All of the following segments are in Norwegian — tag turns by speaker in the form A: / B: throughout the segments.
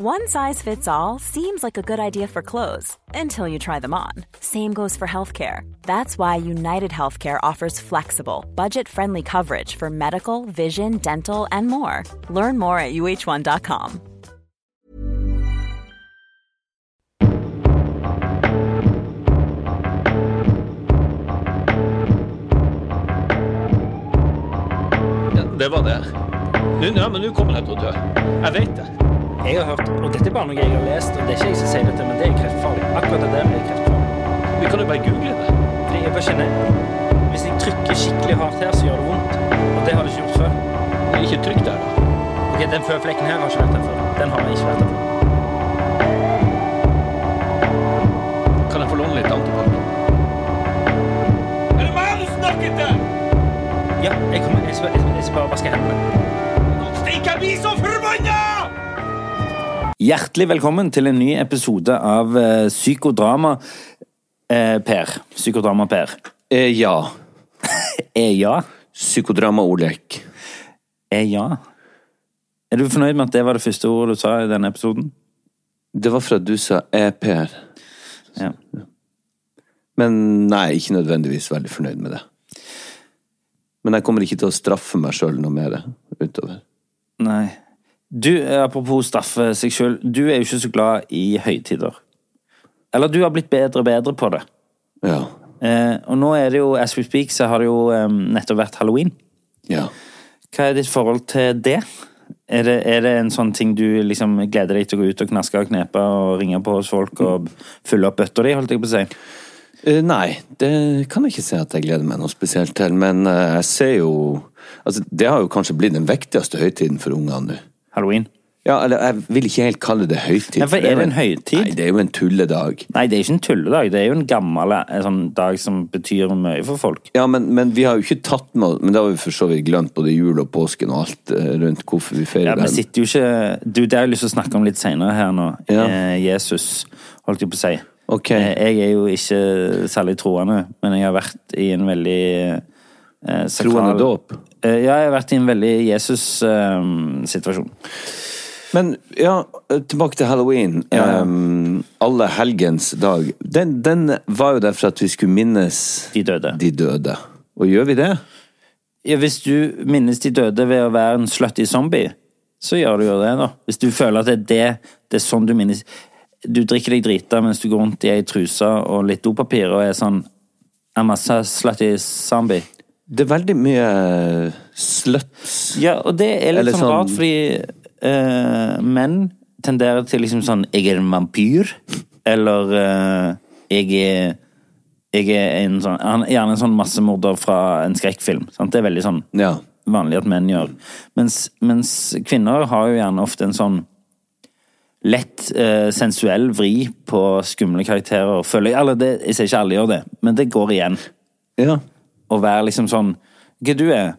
A: One size fits all seems like a good idea for clothes until you try them on. Same goes for healthcare. That's why United Healthcare offers flexible, budget friendly coverage for medical, vision, dental, and more. Learn more at uh1.com.
B: Det var det. Nå, ja, men nå kommer til å dø. Jeg vet det.
C: Jeg har hørt, og dette er bare noe jeg har lest, og det er ikke jeg som sier dette, men det er kreftfarlig. Akkurat det der blir kreftfarlig.
B: Vi kan jo bare google det.
C: Fordi jeg bare kjenner, hvis jeg trykker skikkelig hardt her, så gjør det vondt. Og det har det ikke gjort før.
B: Men Ikke trykk der, da.
C: Ok, den føflekken her har ikke vært der før. Den har jeg ikke vært der før.
B: Kan jeg få låne litt antibac? Er det meg du snakker til?
C: Ja, jeg kommer, jeg skal, jeg skal, bare vaske hendene.
B: Nå stikker jeg blir så forbanna!
D: Hjertelig velkommen til en ny episode av eh, Psykodrama eh, Per. Psykodrama Per.
B: Eh, ja.
D: Eh, ja.
B: Psykodrama Olek.
D: Eh, ja. Er du fornøyd med at det var det første ordet du sa i denne episoden?
B: Det var fra du sa eh, Per.
D: Ja.
B: Men nei, ikke nødvendigvis veldig fornøyd med det. Men jeg kommer ikke til å straffe meg sjøl noe mer utover.
D: Nei. Du, eh, apropos straffe seg sjøl, du er jo ikke så glad i høytider. Eller du har blitt bedre og bedre på det.
B: Ja.
D: Eh, og nå er det jo, as we speak, så har det jo eh, nettopp vært halloween.
B: Ja.
D: Hva er ditt forhold til det? Er det, er det en sånn ting du liksom gleder deg til å gå ut og knaske og knepe og ringe på hos folk og fylle opp bøtta di, holdt jeg på å si?
B: Uh, nei, det kan jeg ikke si at jeg gleder meg noe spesielt til, men uh, jeg ser jo Altså, det har jo kanskje blitt den viktigste høytiden for ungene nå.
D: Halloween?
B: Ja, eller jeg vil ikke helt kalle det høytid.
D: Nei, for er det en høytid?
B: Nei, det er jo en tulledag.
D: Nei, det er ikke en tulledag. Det er jo en gammel en sånn dag som betyr mye for folk.
B: Ja, men, men vi har jo ikke tatt med Men da har vi for så vidt glemt, både jul og påsken og alt eh, rundt hvorfor vi feirer
D: Ja, Vi sitter jo ikke Du, det har jeg lyst til å snakke om litt senere her nå.
B: Ja.
D: Eh, Jesus, holdt jeg på å si.
B: Ok.
D: Eh, jeg er jo ikke særlig troende, men jeg har vært i en veldig eh, sakral-
B: Troende dåp?
D: Eh, ja, jeg har vært i en veldig Jesus-situasjon.
B: Men ja, tilbake til halloween.
D: Ja.
B: Um, alle helgens dag. Den, den var jo der for at vi skulle minnes
D: De døde.
B: de døde. Og gjør vi det?
D: Ja, hvis du minnes de døde ved å være en slutty zombie, så gjør du jo det, da. Hvis du føler at det er det, det er sånn du minnes Du drikker deg drita mens du går rundt i ei truse og litt dopapir og er sånn I'm a slutty zombie.
B: Det er veldig mye sluts.
D: Ja, og det er litt
B: Eller
D: sånn,
B: sånn-
D: rart, fordi uh, menn tenderer til liksom sånn Jeg er en vampyr. Eller uh, jeg er jeg er en sånn, han er gjerne en sånn massemorder fra en skrekkfilm. Sant? Det er veldig sånn
B: Ja.
D: vanlig at menn gjør. Mens, mens kvinner har jo gjerne ofte en sånn lett eh, sensuell vri på skumle karakterer, føler jeg. Eller det, jeg ser ikke alle gjør det, men det går igjen.
B: ja.
D: Å være liksom sånn Hva du er?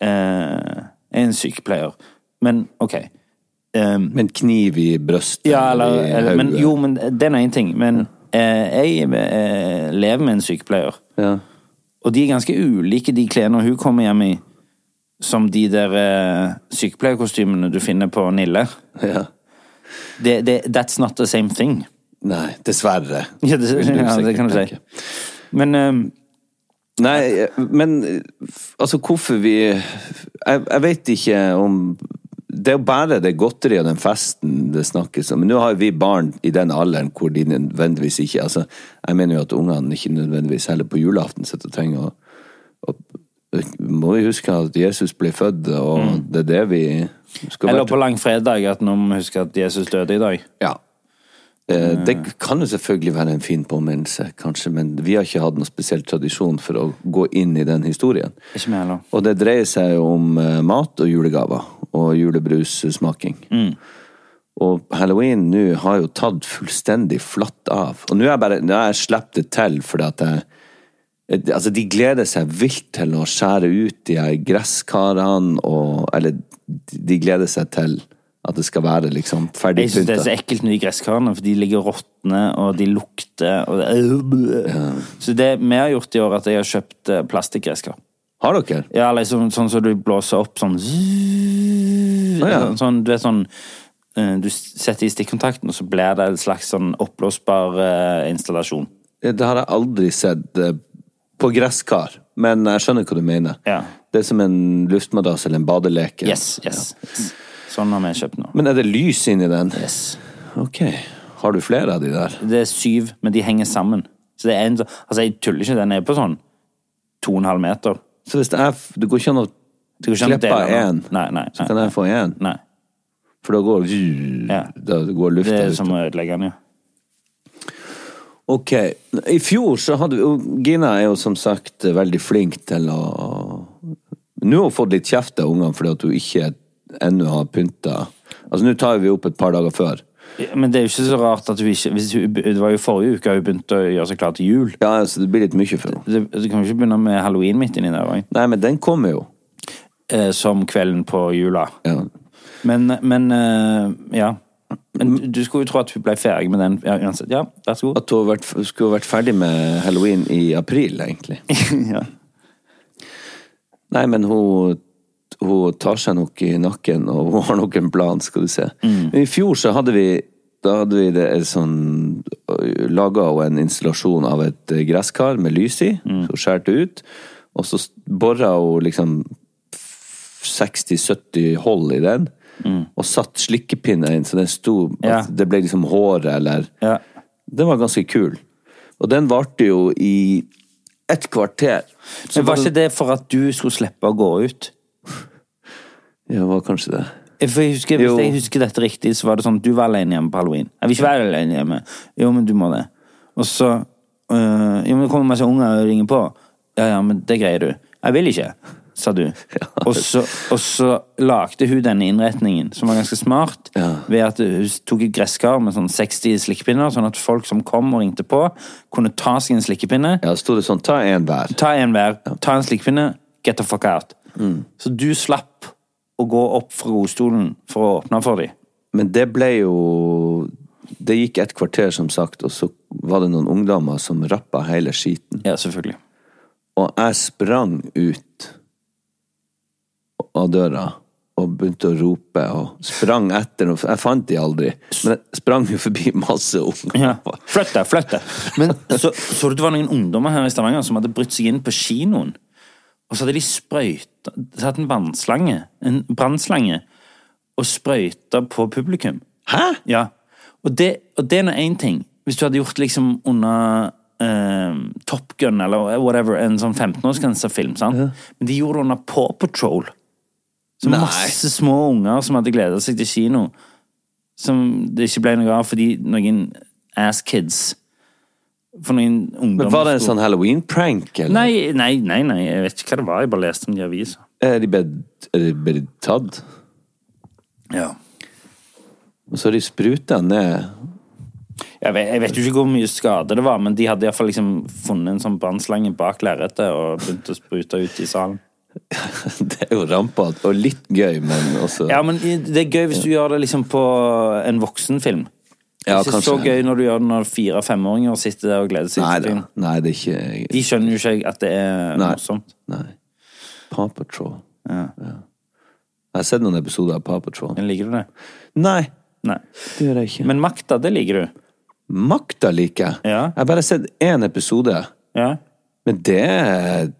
D: Eh, er en sykepleier. Men ok. Eh,
B: Med en kniv i brystet?
D: ja, eller, eller men. Jo, men det er én ting. Men eh, jeg eh, lever med en sykepleier.
B: Ja.
D: Og de er ganske ulike, de klærne hun kommer hjem i, som de der eh, sykepleierkostymene du finner på Nille.
B: ja.
D: Det, det, that's not the same thing.
B: Nei, dessverre.
D: Ja, det, ja, det kan du si. Men eh,
B: Nei, men altså hvorfor vi Jeg, jeg vet ikke om Det er jo bare det godteriet og den festen det snakkes om. Men nå har vi barn i den alderen hvor de nødvendigvis ikke altså, Jeg mener jo at ungene ikke nødvendigvis heller på julaften sitter og trenger å, å Må vi huske at Jesus ble født, og det er det vi skal
D: Eller
B: være
D: på langfredag, at noen husker at Jesus døde i dag.
B: Ja. Eh, Det kan jo selvfølgelig være en fin påminnelse, kanskje, men vi har ikke hatt noen spesiell tradisjon for å gå inn i den historien.
D: Ikke vi heller.
B: Og det dreier seg jo om eh, mat og julegaver og julebrussmaking. halloween nå har jo tatt fullstendig flatt av. Og nå har jeg jeg sluppet det til fordi at jeg Altså, de gleder seg vilt til å skjære ut de her gresskarene og Eller de gleder seg til at det skal være liksom ferdig
D: Jeg syns det er så ekkelt med de gresskarene, for de ligger råtne, og de lukter og det, Så det vi har gjort i år, er at jeg har kjøpt eh, plastikkgresskar.
B: Har dere?
D: Ja, liksom sånn som du blåser opp sånn
B: ja.
D: Sånn, du vet sånn eh, Du setter i stikkontakten, og så blir det en slags sånn oppblåsbar uh, installasjon.
B: Det har jeg aldri sett uh, på gresskar, men jeg skjønner hva du mener.
D: Ja.
B: Det er som en luftmadrass eller en badeleke.
D: Yes, yes. Sånn har vi kjøpt nå.
B: Men er det lys inni den?
D: Yes.
B: Ok. Har du flere av de der?
D: Det er syv, men de henger sammen. Så det er en, så- altså, jeg tuller ikke, den er på sånn to og en halv meter.
B: Så hvis det er Det går ikke an å slippe én, så kan jeg få én?
D: nei.
B: For da går
D: Ja.
B: Da går lufta
D: Det er
B: ut.
D: som å ødelegge den, ja.
B: Ok. I fjor så hadde vi Gina er jo som sagt veldig flink til å Nå har hun fått litt kjeft av ungene fordi at hun ikke ennå har pynta Altså, nå tar vi opp et par dager før.
D: Men det er jo ikke så rart at hun ikke hun, Det var jo forrige uke hun begynte å gjøre seg klar til jul.
B: Ja, så det blir litt mye for henne.
D: Du kan jo ikke begynne med halloween midt inni der òg.
B: Nei, men den kommer jo.
D: Eh, som kvelden på jula.
B: Ja.
D: Men, men eh, ja. Men du skulle jo tro at hun ble ferdig med den. Ja, uansett. Ja, vær så god.
B: At hun vært, skulle vært ferdig med halloween i april, egentlig.
D: ja.
B: Nei, men hun, hun tar seg nok i nakken, og hun har nok en plan, skal du se. Men I fjor så hadde vi da hadde vi det sånn Laga hun en installasjon av et eh, gresskar med lys i, så skjærte ut. Og så bora hun liksom 60-70 hold i den, og satt slikkepinner inn, så den sto
D: Ja.
B: Det ble liksom håret, eller
D: ja.
B: Den var ganske kul. Og den varte jo i et kvarter. Så
D: Men var
B: det-
D: ikke det for at du skulle slippe å gå ut?
B: Ja, var kanskje det.
D: For jeg husker,
B: Jo.
D: Hvis jeg husker dette riktig, så var det sånn du var alene hjemme på halloween. Jeg vil ikke være alene hjemme. Jo, men du må det. Og så øh, Jo, men det kommer masse unger og ringer på. Ja, ja, men det greier du. Jeg vil ikke, sa du. Og så, og så lagde hun denne innretningen, som var ganske smart,
B: Ja.
D: ved at hun tok et gresskar med sånn 60 slikkepinner, sånn at folk som kom og ringte på, kunne ta seg en slikkepinne.
B: Ja, sto det sånn, ta en hver.
D: Ta en hver, ta en slikkepinne, get the fuck out. Så du slapp å gå opp fra godstolen for å åpne for dem.
B: Men det ble jo Det gikk et kvarter, som sagt, og så var det noen ungdommer som rappa hele skiten.
D: Ja, selvfølgelig.
B: Og jeg sprang ut av døra og begynte å rope og sprang etter noe. Jeg fant de aldri, men jeg sprang jo forbi masse unger.
D: Ja. Flytt deg, flytt deg. Men så, så du det var noen ungdommer her i Stavanger som hadde brutt seg inn på kinoen. Og så hadde de sprøyta Tatt en vannslange, en brannslange, og sprøyta på publikum.
B: Hæ?!
D: Ja. Og det, og det er nå én ting. Hvis du hadde gjort liksom under eh, Top Gun eller whatever, en sånn 15-årsgrenserfilm, sant? Men de gjorde det under Paw Patrol. Så
B: Nei.
D: masse små unger som hadde gleda seg til kino, som det ikke ble noe av fordi noen ass kids For noen ungdommer
B: Men Var det en sånn halloween-prank, eller?
D: Nei, nei, nei, nei, jeg vet ikke hva det var. Jeg bare leste om i avisa.
B: Er de blitt er de blitt tatt?
D: Ja.
B: Og så har de spruta ned
D: Jeg vet, jeg vet jo ikke hvor mye skade det var, men de hadde iallfall liksom funnet en sånn brannslange bak lerretet og begynt å sprute ut i salen.
B: Det er jo rampete og litt gøy, men også
D: Ja, men det er gøy hvis du gjør det liksom på en voksenfilm. Det er ikke så gøy når du gjør det når fire-femåringer sitter der og gleder seg
B: Nei
D: til
B: da. Nei, det er ikke
D: De skjønner jo ikke at det er
B: Nei.
D: morsomt.
B: Nei. Paw Patrol.
D: Ja.
B: Jeg har sett noen episoder av Paw Patrol.
D: Men liker du det?
B: Nei,
D: Nei.
B: det gjør jeg ikke.
D: Men Makta, det liker du?
B: Makta liker jeg.
D: Ja.
B: Jeg har bare sett én episode,
D: Ja?
B: men det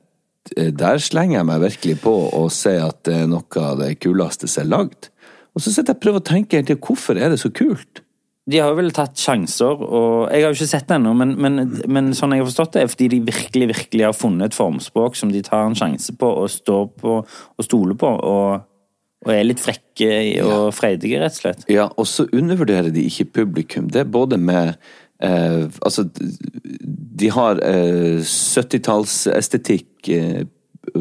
B: Der slenger jeg meg virkelig på og sier at det er noe av det kuleste som er lagd. Og så sitter jeg og prøver å tenke hvorfor er det så kult?
D: De har jo vel tatt sjanser, og jeg har jo ikke sett det ennå, men, men, men sånn jeg har forstått det, er fordi de virkelig, virkelig har funnet et formspråk som de tar en sjanse på og står på og stoler på, og, og er litt frekke og freidige, rett og slett.
B: Ja, og så undervurderer de ikke publikum. Det er både med eh, Altså, de har eh, 70-tallsestetikk eh,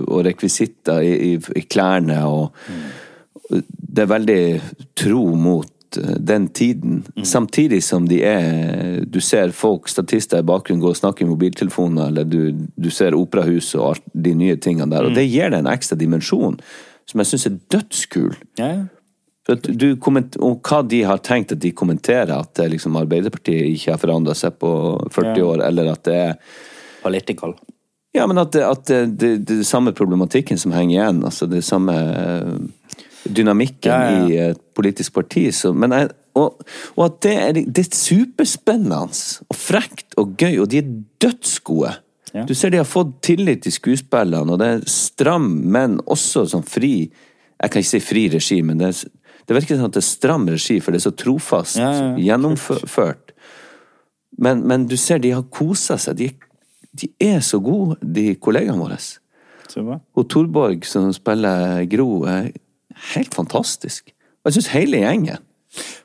B: og rekvisitter i, i, i klærne, og det er veldig tro mot eh, den tiden, samtidig som de er Du ser folk, statister i bakgrunnen, gå og snakke i mobiltelefoner, eller du, du ser operahuset og alt de nye tingene der, og det gir det en ekstra dimensjon som jeg syns er dødskul.
D: Ja, ja.
B: Du og hva de har tenkt at de kommenterer, at liksom Arbeiderpartiet ikke har forandra seg på 40
D: Ja.
B: år, eller at det er
D: Political.
B: Ja, men at det, at det, det, det er samme problematikken som henger igjen. Altså det samme dynamikken
D: Ja, ja.
B: i et politisk parti. Så, men jeg, og, og at det er, det er superspennende og frekt og gøy, og de er dødsgode.
D: Ja.
B: Du ser de har fått tillit til skuespillerne, og det er stram, men også sånn fri Jeg kan ikke si fri regi, men det, er, det virker som at det er stram regi, for det er så trofast gjennomført. Men, men du ser de har kosa seg. De, de er så gode, de kollegaene våre. Og Torborg, som spiller Gro, er helt fantastisk. Og jeg syns hele gjengen.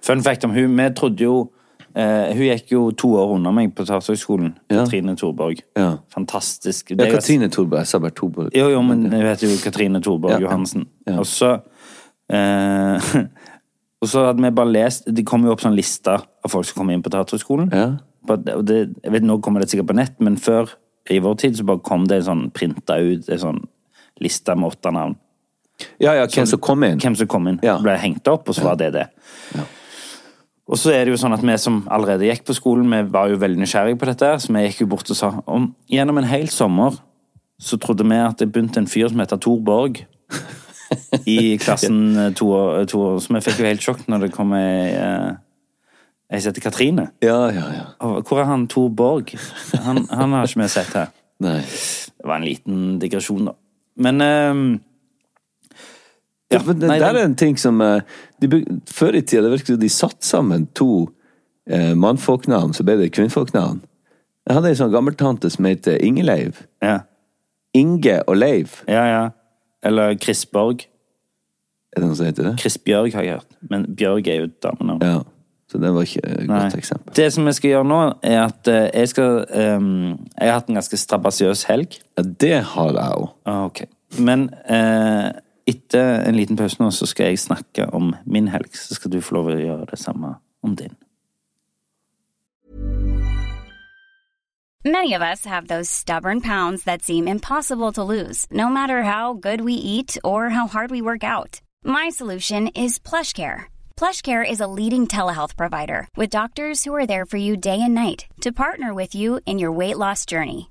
D: Fun fact om hun, vi trodde jo Uh, Hun gikk jo to år under meg på Teaterhøgskolen.
B: Ja.
D: Katrine Thorborg.
B: Ja.
D: Fantastisk.
B: Ja,
D: Det
B: Katrine Thorborg. Jeg sa bare Thorborg.
D: Jo, jo, men jeg vet jo Katrine Thorborg
B: Ja.
D: Johansen.
B: Ja.
D: Og så uh, Og så hadde vi bare lest Det kom jo opp sånn liste av folk som kom inn på Teaterhøgskolen. Jeg vet, nå kommer det sikkert på nett, men før, i vår tid, så bare kom det en sånn printa ut en sånn liste med åtte navn.
B: Ja, ja, hvem som kom inn.
D: Hvem som kom inn.
B: Ja.
D: Ble hengt opp, og så var det det. Og så er det jo sånn at vi som allerede gikk på skolen, vi var jo veldig nysgjerrige på dette, så vi gikk jo bort og sa om gjennom en hel sommer så trodde vi at det begynte en fyr som heter Tor Borg i klassen eh, to år, to år. Så vi fikk jo helt sjokk når det kom ei eh, ei som heter Katrine.
B: Ja, ja, ja.
D: Hvor er han Tor Borg? Han, han har ikke vi sett her.
B: Nei.
D: Det var en liten digresjon, da. Men
B: Ja, men det,
D: nei,
B: der er en ting som eh, de, Før i tida det virket som de satte sammen to eh, mannfolknavn, så ble det kvinnfolknavn. Jeg hadde ei sånn gammeltante som het Ingeleiv.
D: ja.
B: Inge og Leiv,
D: ja, ja. Eller Chris Borg.
B: er det noe som heter det?
D: Chris Bjørg har jeg hørt, men Bjørg er jo damenavn.
B: Ja. Så det var ikke et godt eksempel.
D: Det som jeg skal gjøre nå, er at eh, jeg skal um, Jeg har hatt en ganske strabasiøs helg.
B: Ja, det har jeg òg.
D: Ah, ok. Men eh, etter en liten pause nå, så skal jeg snakke om min helg. Så skal du få lov å gjøre det samme om din.
E: Many of us have those stubborn pounds that seem impossible to lose, no matter how good we eat or how hard we work out. My solution is PlushCare. PlushCare is a leading telehealth provider with doctors who are there for you day and night to partner with you in your weight loss journey.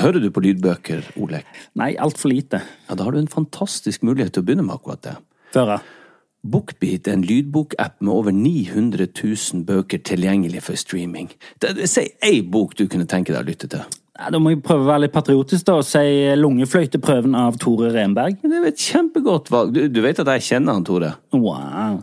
B: Hører du på lydbøker, Olek?
D: Nei, altfor lite.
B: Ja, Da har du en fantastisk mulighet til å begynne med akkurat det.
D: Føre.
B: Bookbeat er en lydbokapp med over 900 000 bøker tilgjengelig for streaming. Si ei bok du kunne tenke deg å lytte til.
D: Ja, da må jeg prøve å være litt patriotisk da, og si Lungefløyteprøven av Tore Renberg.
B: Det er jo et kjempegodt valg. Du, du vet at jeg kjenner han, Tore?
D: Wow.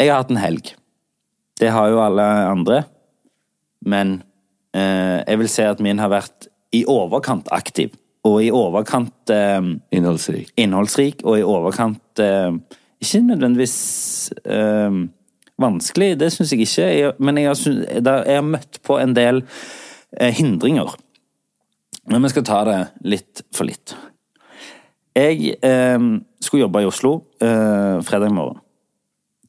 D: Jeg har hatt en helg. Det har jo alle andre. Men eh, jeg vil si at min har vært i overkant aktiv. Og i overkant eh,
B: Innholdsrik.
D: innholdsrik, og i overkant eh, Ikke nødvendigvis eh, vanskelig, det syns jeg ikke. Jeg, men jeg har, jeg har møtt på en del eh, hindringer. Men vi skal ta det litt for litt. Jeg eh, skulle jobbe i Oslo fredag morgen.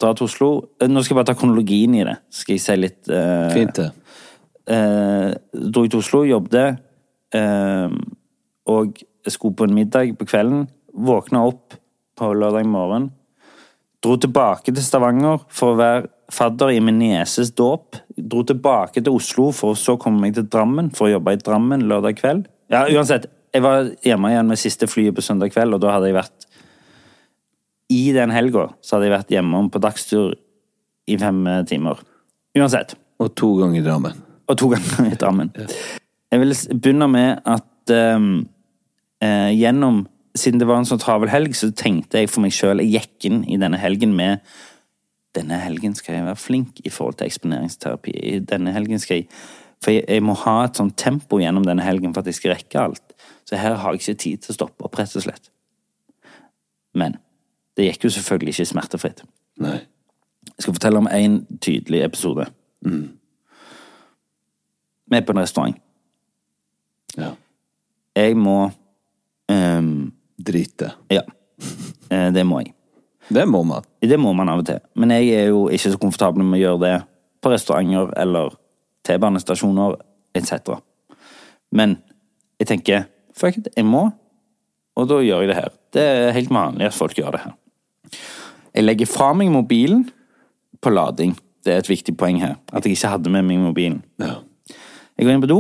D: Dra til Oslo eh, Nå skal jeg bare ta kronologien i det. Skal jeg si litt uh,
B: Fint, det.
D: Uh, dro jeg til Oslo, jobbet, uh, og skulle på en middag på kvelden. Våkna opp på lørdag morgen. Dro tilbake til Stavanger for å være fadder i min nieses dåp. Dro tilbake til Oslo for å så komme meg til Drammen for å jobbe i Drammen lørdag kveld. Ja, uansett. Jeg var hjemme igjen med siste flyet på søndag kveld, og da hadde jeg vært I den helga så hadde jeg vært hjemme på dagstur i fem eh, timer. Uansett
B: Og to ganger i Drammen.
D: og to ganger i Drammen. Jeg vil begynne med at um, eh, gjennom Siden det var en sånn travel helg, så tenkte jeg for meg sjøl Jeg gikk inn i denne helgen med Denne helgen skal jeg være flink i forhold til eksponeringsterapi. I Denne helgen skal jeg For jeg, jeg må ha et sånt tempo gjennom denne helgen for at jeg skal rekke alt. Så her har jeg ikke tid til å stoppe opp, rett og slett. Men det gikk jo selvfølgelig ikke smertefritt.
B: Nei.
D: Jeg skal fortelle om én tydelig episode. Vi er på en restaurant.
B: Ja.
D: Jeg må um,
B: Drite.
D: Ja. Eh, Det må jeg.
B: Det må man.
D: Det må man av og til. Men jeg er jo ikke så komfortabel med å gjøre det på restauranter eller T-banestasjoner etc. Men jeg tenker fuck it, jeg må, og da gjør jeg det her. Det er helt vanlig at folk gjør det her. Jeg legger fra meg mobilen på lading. Det er et viktig poeng her. At jeg ikke hadde med meg mobilen.
B: Ja.
D: Jeg går inn på do,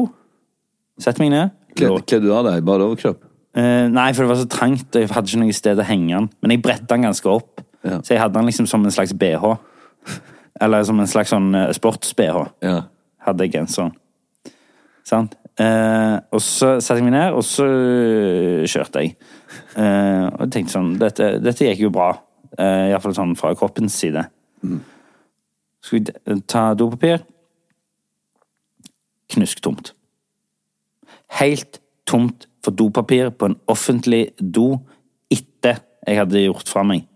D: setter meg ned.
B: Kledde du av deg bare overkropp?
D: Uh, nei, for det var så trangt, og jeg hadde ikke noe sted å henge den. Men jeg bretta den ganske opp,
B: Ja.
D: så jeg hadde den liksom som en slags BH. Eller som en slags sånn eh, sports-BH.
B: Ja.
D: Hadde jeg genseren. Sant? Eh, og så satte jeg meg ned, og så øh, kjørte jeg. Eh, og tenkte sånn Dette, dette gikk jo bra. Eh, Iallfall sånn fra kroppens side. Skal vi ta dopapir? Knusktomt. Helt tomt for dopapir på en offentlig do etter jeg hadde gjort fra meg.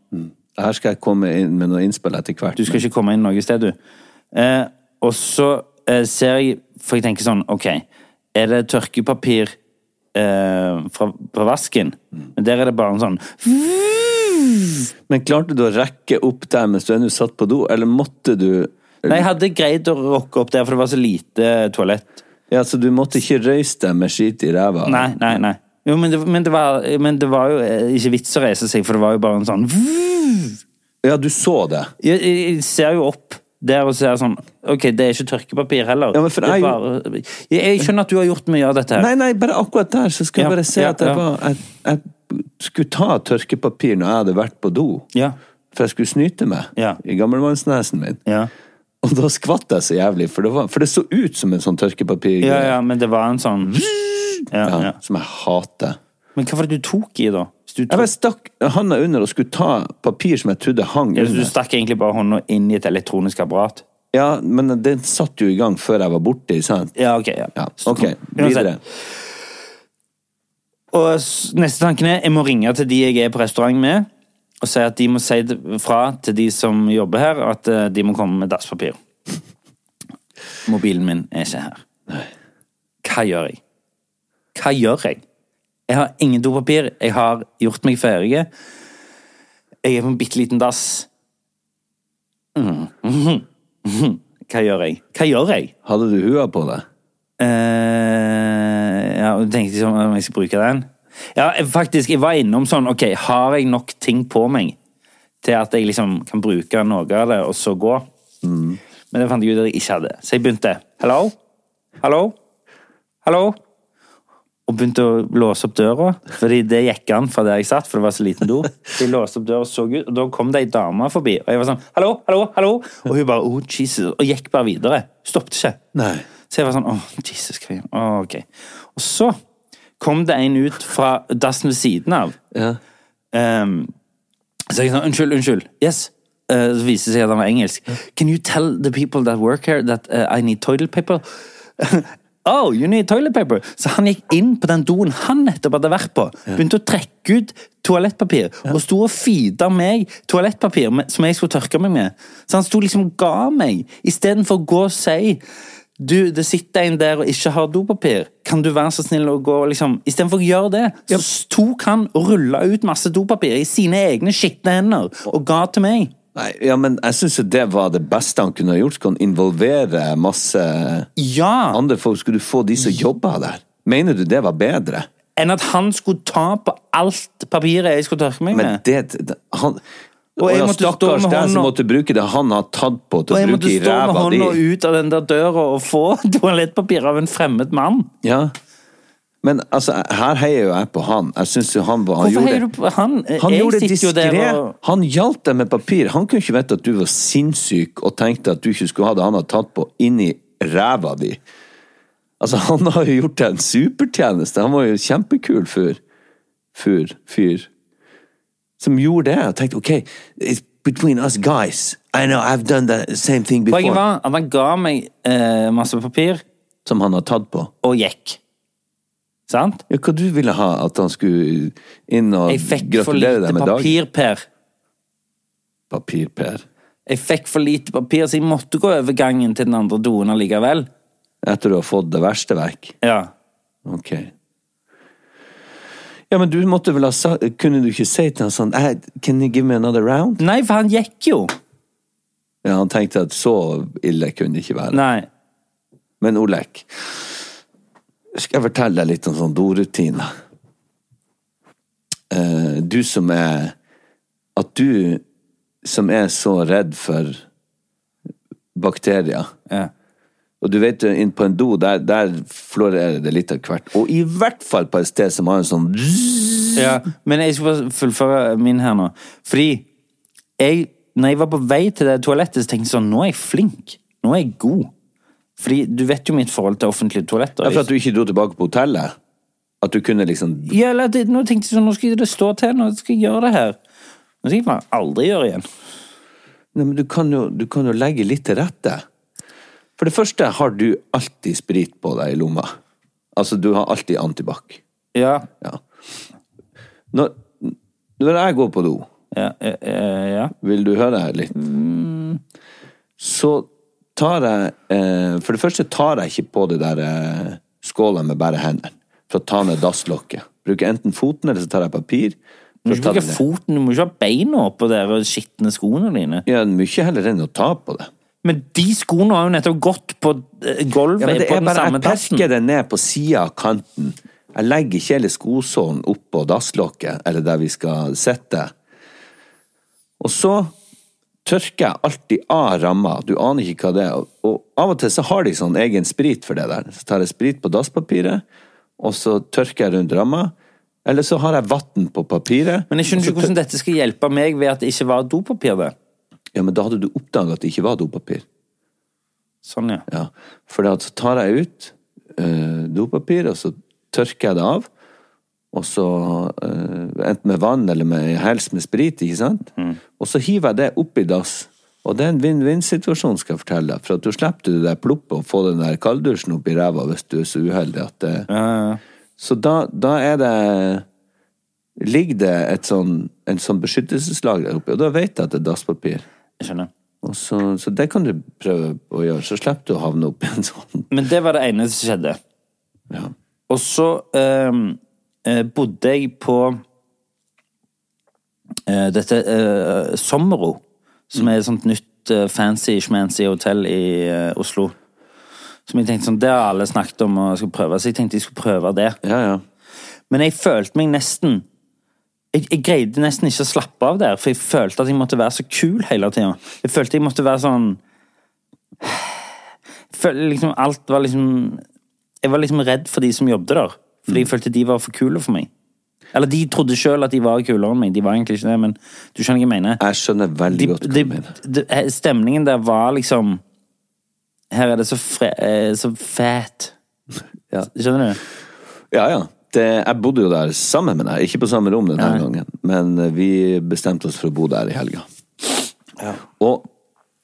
B: Her skal jeg komme inn med noe innspill etter hvert.
D: Du skal ikke komme inn noe sted, du. Eh, og så eh, ser jeg For jeg tenker sånn, OK, er det tørkepapir eh, fra, fra vasken? Men der er det bare en sånn
B: Men klarte du å rekke opp der mens du ennå satt på do, eller måtte du
D: Nei, jeg hadde greid å rokke opp der, for det var så lite toalett.
B: Ja, så du måtte ikke røyse deg med skit i ræva?
D: Nei, nei, nei. Jo, men det, men, det var, men det var jo eh, ikke vits å reise seg, for det var jo bare en sånn
B: Ja, du så det?
D: Jeg, jeg ser jo opp der og ser sånn Ok, det er ikke tørkepapir heller.
B: Ja, men for
D: er
B: jeg-
D: bare, jeg, jeg skjønner at du har gjort mye av dette her.
B: Nei, nei, bare akkurat der så skal
D: Ja,
B: jeg bare se
D: ja,
B: at jeg, var, jeg, jeg skulle ta tørkepapir når jeg hadde vært på do.
D: Ja.
B: For jeg skulle snyte meg
D: Ja.
B: i gammelmannsnesen min.
D: Ja.
B: Og da skvatt jeg så jævlig, for det, var, for det så ut som en sånn tørkepapir.
D: Ja, ja, men det var en sånn ja,
B: Ja,
D: ja.
B: Som jeg hater.
D: Men hva var det du tok i, da? Du, tok,
B: Jeg stakk handa under og skulle ta papir som jeg trodde hang
D: Ja, under. du stakk egentlig bare hånda inn i et elektronisk apparat?
B: Ja, men den satt jo i gang før jeg var borte, sant?
D: Ja, ok. Ja.
B: Ja, ok, videre.
D: Og neste tanken er jeg må ringe til de jeg er på restaurant med, og si at de må si fra til de som jobber her, at eh, de må komme med dasspapir. Mobilen min er ikke her. Hva gjør jeg? Hva gjør jeg? Jeg har ingen dopapir. Jeg har gjort meg ferdig. Jeg er på en bitte liten dass. Mm. Mm. Mhm. Hva gjør jeg? Hva gjør jeg?
B: Hadde du hua på deg?
D: Uh, ja, du tenkte liksom om jeg skal bruke den. Ja, jeg- faktisk, jeg var innom sånn Ok, har jeg nok ting på meg til at jeg liksom kan bruke noe av det, og så gå? Men det fant jeg ut at jeg ikke hadde. Så jeg begynte. Hallo? Hallo? Hallo? Og begynte å låse opp døra, fordi det gikk an fra der jeg satt, for det var så liten do. De låste opp døra og så ut, og da kom det ei dame forbi, og jeg var sånn Hallo, hallo, hallo? Og hun bare oh, Jesus, og gikk bare videre. Stoppet ikke.
B: Nei.
D: Så jeg var sånn, «Oh, Jesus, Christ'. Oh, ok. Og så kom det en ut fra dassen ved siden av.
B: Ja.
D: Um, så jeg sånn, unnskyld, unnskyld. Yes. Uh, så viste det seg at han var engelsk. Can you tell the people that work here that uh, I need toilet paper? oh, you need toilet paper. Så han gikk inn på den doen han nettopp hadde vært på, begynte å trekke ut toalettpapir, og sto og feeda meg toalettpapir som jeg skulle tørke meg med. Så han sto liksom og ga meg, istedenfor å gå og si du, det sitter en der og ikke har dopapir. Kan du være så snill å gå liksom Istedenfor å gjøre det, så tok han og rulla ut masse dopapir i sine egne skitne hender og ga til meg.
B: Nei, ja, men jeg syns det var det beste han kunne ha gjort. Kan involvere masse
D: Ja!
B: andre folk? Skulle du få de som jobba der? Mener du det var bedre?
D: Enn at han skulle ta på alt papiret jeg skulle tørke meg
B: Men
D: med.
B: det, det han,
D: Og jeg måtte stå med
B: deg som måtte bruke det han har tatt på til
D: Og jeg måtte stå med
B: ræva
D: hånda ut av den der døra og få toalettpapir av en fremmed mann.
B: Ja. Men altså, her heier jo jeg på han. Jeg synes jo han, var- han
D: Hvorfor
B: gjorde
D: heier du på han?
B: Han
D: jeg
B: gjorde det diskré.
D: og
B: Han hjalp deg med papir. Han kunne ikke vite at du var sinnssyk og tenkte at du ikke skulle ha det han hadde tatt på, inni ræva di. Altså, han har jo gjort deg en supertjeneste. Han var jo kjempekul fyr. Fyr. Fyr. Som gjorde det. Og tenkte OK, it's between us guys. I know, I've done the same thing
D: Poenget
B: before.
D: var at han ga meg eh, masse papir
B: Som han har tatt på.
D: og gikk. Sant?
B: Ja, hva du ville ha? At han skulle inn og
D: Jeg fikk for
B: gratulere
D: lite
B: deg med dagen?
D: papir, Per.
B: Papir, Per.
D: Jeg fikk for lite papir, så jeg måtte gå over gangen til den andre doen allikevel.
B: Etter du har fått det verste vekk?
D: Ja.
B: Ok. Ja, men du måtte vel ha sa Kunne du ikke si til han sånn «Eh, Can you give me another round?
D: Nei, for han gikk jo.
B: Ja, han tenkte at så ille kunne det ikke være.
D: Nei.
B: Men Olek, skal jeg fortelle deg litt om sånn dorutiner? Eh, du som er At du som er så redd for bakterier
D: Ja.
B: Og du vet, inn på en do, der, der florerer det litt av hvert. Og i hvert fall på et sted som har en sånn
D: Ja, men jeg skal bare fullføre min her nå. Fordi jeg, når jeg var på vei til det toalettet, så tenkte jeg sånn, nå er jeg flink. Nå er jeg god. Fordi du vet jo mitt forhold til offentlige toaletter.
B: Ja, for at du ikke dro tilbake på hotellet? At du kunne liksom
D: Ja, eller at, nå tenkte jeg sånn, nå skal det stå til, nå skal jeg gjøre det her. Nå skal jeg bare aldri gjøre igjen.
B: Nei, men du kan, jo, du kan jo legge litt til rette. For det første har du alltid sprit på deg i lomma. Altså, du har alltid antibac.
D: Ja,
B: Ja. Når, når jeg går på do,
D: ja, ja, ja.
B: vil du høre litt? Så tar jeg eh, For det første tar jeg ikke på det der eh, skåla med bare hendene. For å ta ned dasslokket. Bruker enten foten, eller så tar jeg papir.
D: Du må ikke bruke foten, du må ikke ha beina oppå der og skitne skoene dine.
B: Ja, mye heller enn å ta på det.
D: Men de skoene har jo nettopp gått på eh, gulvet
B: Ja, men det
D: på
B: er
D: den
B: bare,
D: samme
B: jeg
D: dassen.
B: perker det ned på sida av kanten. Jeg legger ikke hele skosålen oppå dasslokket, eller der vi skal sitte. Og så tørker jeg alltid av ramma. Du aner ikke hva det er. Og av og til så har de sånn egen sprit for det der. Så tar jeg sprit på dasspapiret, og så tørker jeg rundt ramma. Eller så har jeg vann på papiret.
D: Men jeg skjønner ikke hvordan dette skal hjelpe meg ved at det ikke var dopapir der.
B: Ja, men da hadde du oppdaga at det ikke var dopapir.
D: Sånn, ja.
B: Ja, for da tar jeg ut uh, dopapir, og så tørker jeg det av. Og så eh, enten med vann eller med helst med sprit, ikke sant? Og så hiver jeg det oppi dass. Og det er en vinn-vinn-situasjon, skal jeg fortelle deg. For at du slipper det der ploppet og få den der kalddusjen oppi ræva hvis du er så uheldig at det Så da, da er det Ligger det et sånn, en sånn beskyttelseslag der oppi, og da vet jeg at det er dasspapir.
D: Jeg skjønner.
B: Så, så det kan du prøve å gjøre, så slipper du å havne oppi en sånn
D: Men det var det ene som skjedde.
B: ja.
D: Og så eh, bodde jeg på eh, dette eh, Sommero, som er et sånt nytt eh, fancy-schmancy hotell i eh, Oslo. Som jeg tenkte sånn, Det har alle snakket om og skal prøve, så jeg tenkte jeg skulle prøve det.
B: Ja, ja.
D: Men jeg følte meg nesten jeg, jeg greide nesten ikke å slappe av der, for jeg følte at jeg måtte være så kul hele tida. Jeg følte jeg måtte være sånn Jeg følte liksom alt var liksom Jeg var liksom redd for de som jobbet der. Fordi jeg følte de var for kule for meg. Eller de trodde sjøl at de var kulere enn meg. De var egentlig ikke det, men du skjønner hva jeg mener.
B: Jeg skjønner veldig godt hva du mener.
D: de, stemningen der var liksom Her er det så, fre, eh, så fat.
B: Ja.
D: Skjønner du?
B: Ja, ja. Det, jeg bodde jo der sammen med deg, ikke på samme rom denne
D: ja.
B: gangen, men eh, vi bestemte oss for å bo der i helga. Og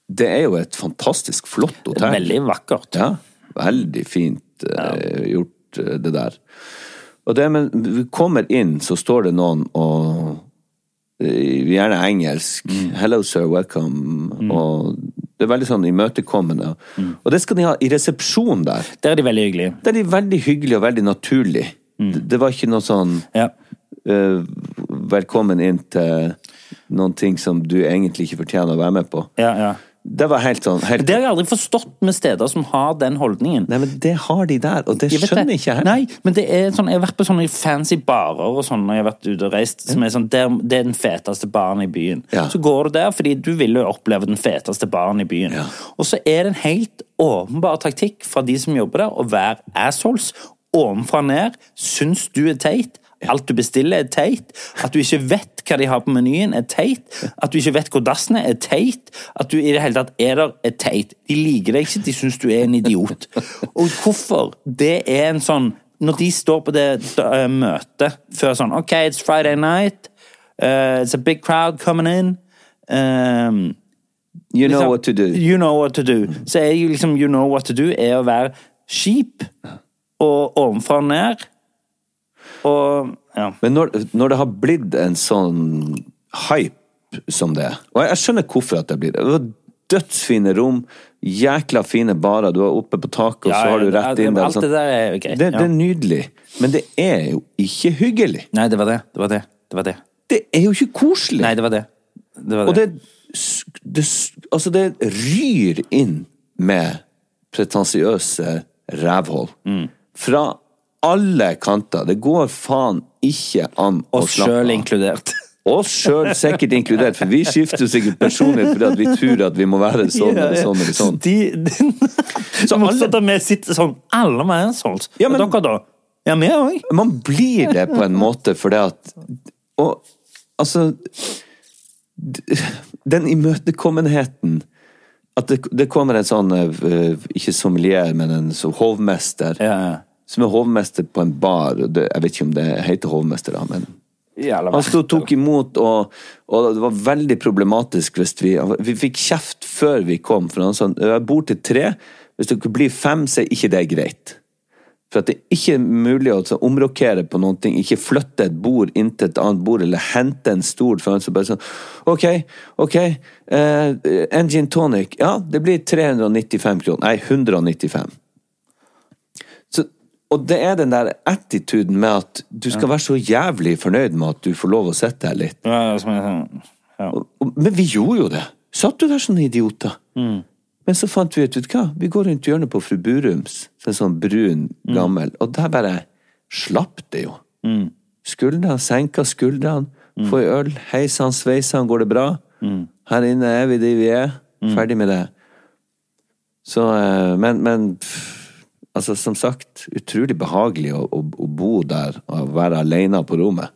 B: det er jo et fantastisk flott hotell.
D: Veldig vakkert.
B: Ja, veldig fint uh, gjort eh, det der. Og det, men vi kommer inn, så står det noen og eh, Gjerne engelsk. 'Hello, sir, welcome'. Og det er veldig sånn imøtekommende. Og det skal de ha i resepsjonen der.
D: Der er de veldig hyggelige.
B: Der er de veldig hyggelige og veldig naturlige. Det, det var ikke noe sånn
D: Ja.
B: uh, Velkommen inn til noen ting som du egentlig ikke fortjener å være med på.
D: Ja, ja.
B: Det var helt sånn helt,
D: Det har jeg aldri forstått med steder som har den holdningen.
B: Nei, men det har de der, og det
D: Jeg
B: skjønner
D: det.
B: ikke jeg.
D: Nei, men det er sånn, jeg har vært på sånne fancy barer og sånn når jeg har vært ute og reist, som er sånn, det er den feteste baren i byen.
B: Ja.
D: Så går du der fordi du vil jo oppleve den feteste baren i byen.
B: Ja.
D: Og så er det en helt åpenbar taktikk fra de som jobber der, å være assholes. Ovenfra ned. Syns du er teit. Alt du bestiller, er teit. At du ikke vet hva de har på menyen, er teit. At du ikke vet hvor dassen er, er teit. At du i det hele tatt er der, er teit. De liker deg ikke, de syns du er en idiot. Og hvorfor? Det er en sånn Når de står på det eh, møtet før sånn OK, it's Friday night. Uh, it's a big crowd coming in. Um,
B: You know
D: liksom,
B: what to do.
D: You know what to do. Så er jo liksom you know what to do er å være kjip og ovenfra og ned. Og ja.
B: Men når, når det har blitt en sånn hype som det Og jeg skjønner hvorfor at det blir det. Det var dødsfine rom, jækla fine barer, du er oppe på taket, og
D: Ja,
B: så har du rett inn der.
D: alt
B: sånn.
D: det der er greit,
B: Det,
D: ja.
B: det er nydelig, men det er jo ikke hyggelig.
D: Nei, det var det. Det var det. Det var det.
B: Det er jo ikke koselig.
D: Nei, det var det. det, var
B: Og det Altså, det ryr inn med pretensiøse rævhold.
D: Mm.
B: Fra alle kanter. Det går faen ikke an å
D: Oss
B: slappe
D: sjøl
B: av.
D: inkludert.
B: Oss sjøl sikkert inkludert, for vi skifter sikkert personlighet fordi at vi tror at vi må være sånn eller sånn eller sånn.
D: De, de, så
B: alle-
D: alle med sitter sånn Alle vi er sånn.
B: Ja, men-
D: dere, da? Ja, vi òg.
B: Man blir det på en måte fordi at Og altså Den imøtekommenheten At det, det kommer en sånn eh, Ikke sommelier, men en så hovmester.
D: Ja, ja.
B: Som er hovmester på en bar. jeg vet ikke om det heter hovmester, da, men Han sto og tok imot, og, og det var veldig problematisk hvis vi Vi fikk kjeft før vi kom, for han sa jeg bor til tre. Hvis dere blir fem, så er ikke det greit. For at det er ikke mulig å så omrokere på noen ting. Ikke flytte et bord inn til et annet bord, eller hente en stol. For han så bare sånn Ok, ok. eh, en gin tonic. Ja, det blir 395 kroner. Nei, 195. Og det er den der attituden med at du skal være så jævlig fornøyd med at du får lov å sitte her litt.
D: Ja, som sånn, ja.
B: Men vi gjorde jo det. Satt du der som idioter?
D: Mm.
B: Men så fant vi ut, vet du hva, vi går rundt hjørnet på fru Burums, en sånn brun,
D: Mm.
B: gammel, og der bare slapp det jo. Skuldrene, senka skuldrene,
D: Mm.
B: få ei øl, hei sann, sveisann, går det bra? Her inne er vi de vi er,
D: Mm.
B: ferdig med det. Så, eh, men, men pff, altså som sagt, utrolig behagelig å, å, å bo der og være alene på rommet.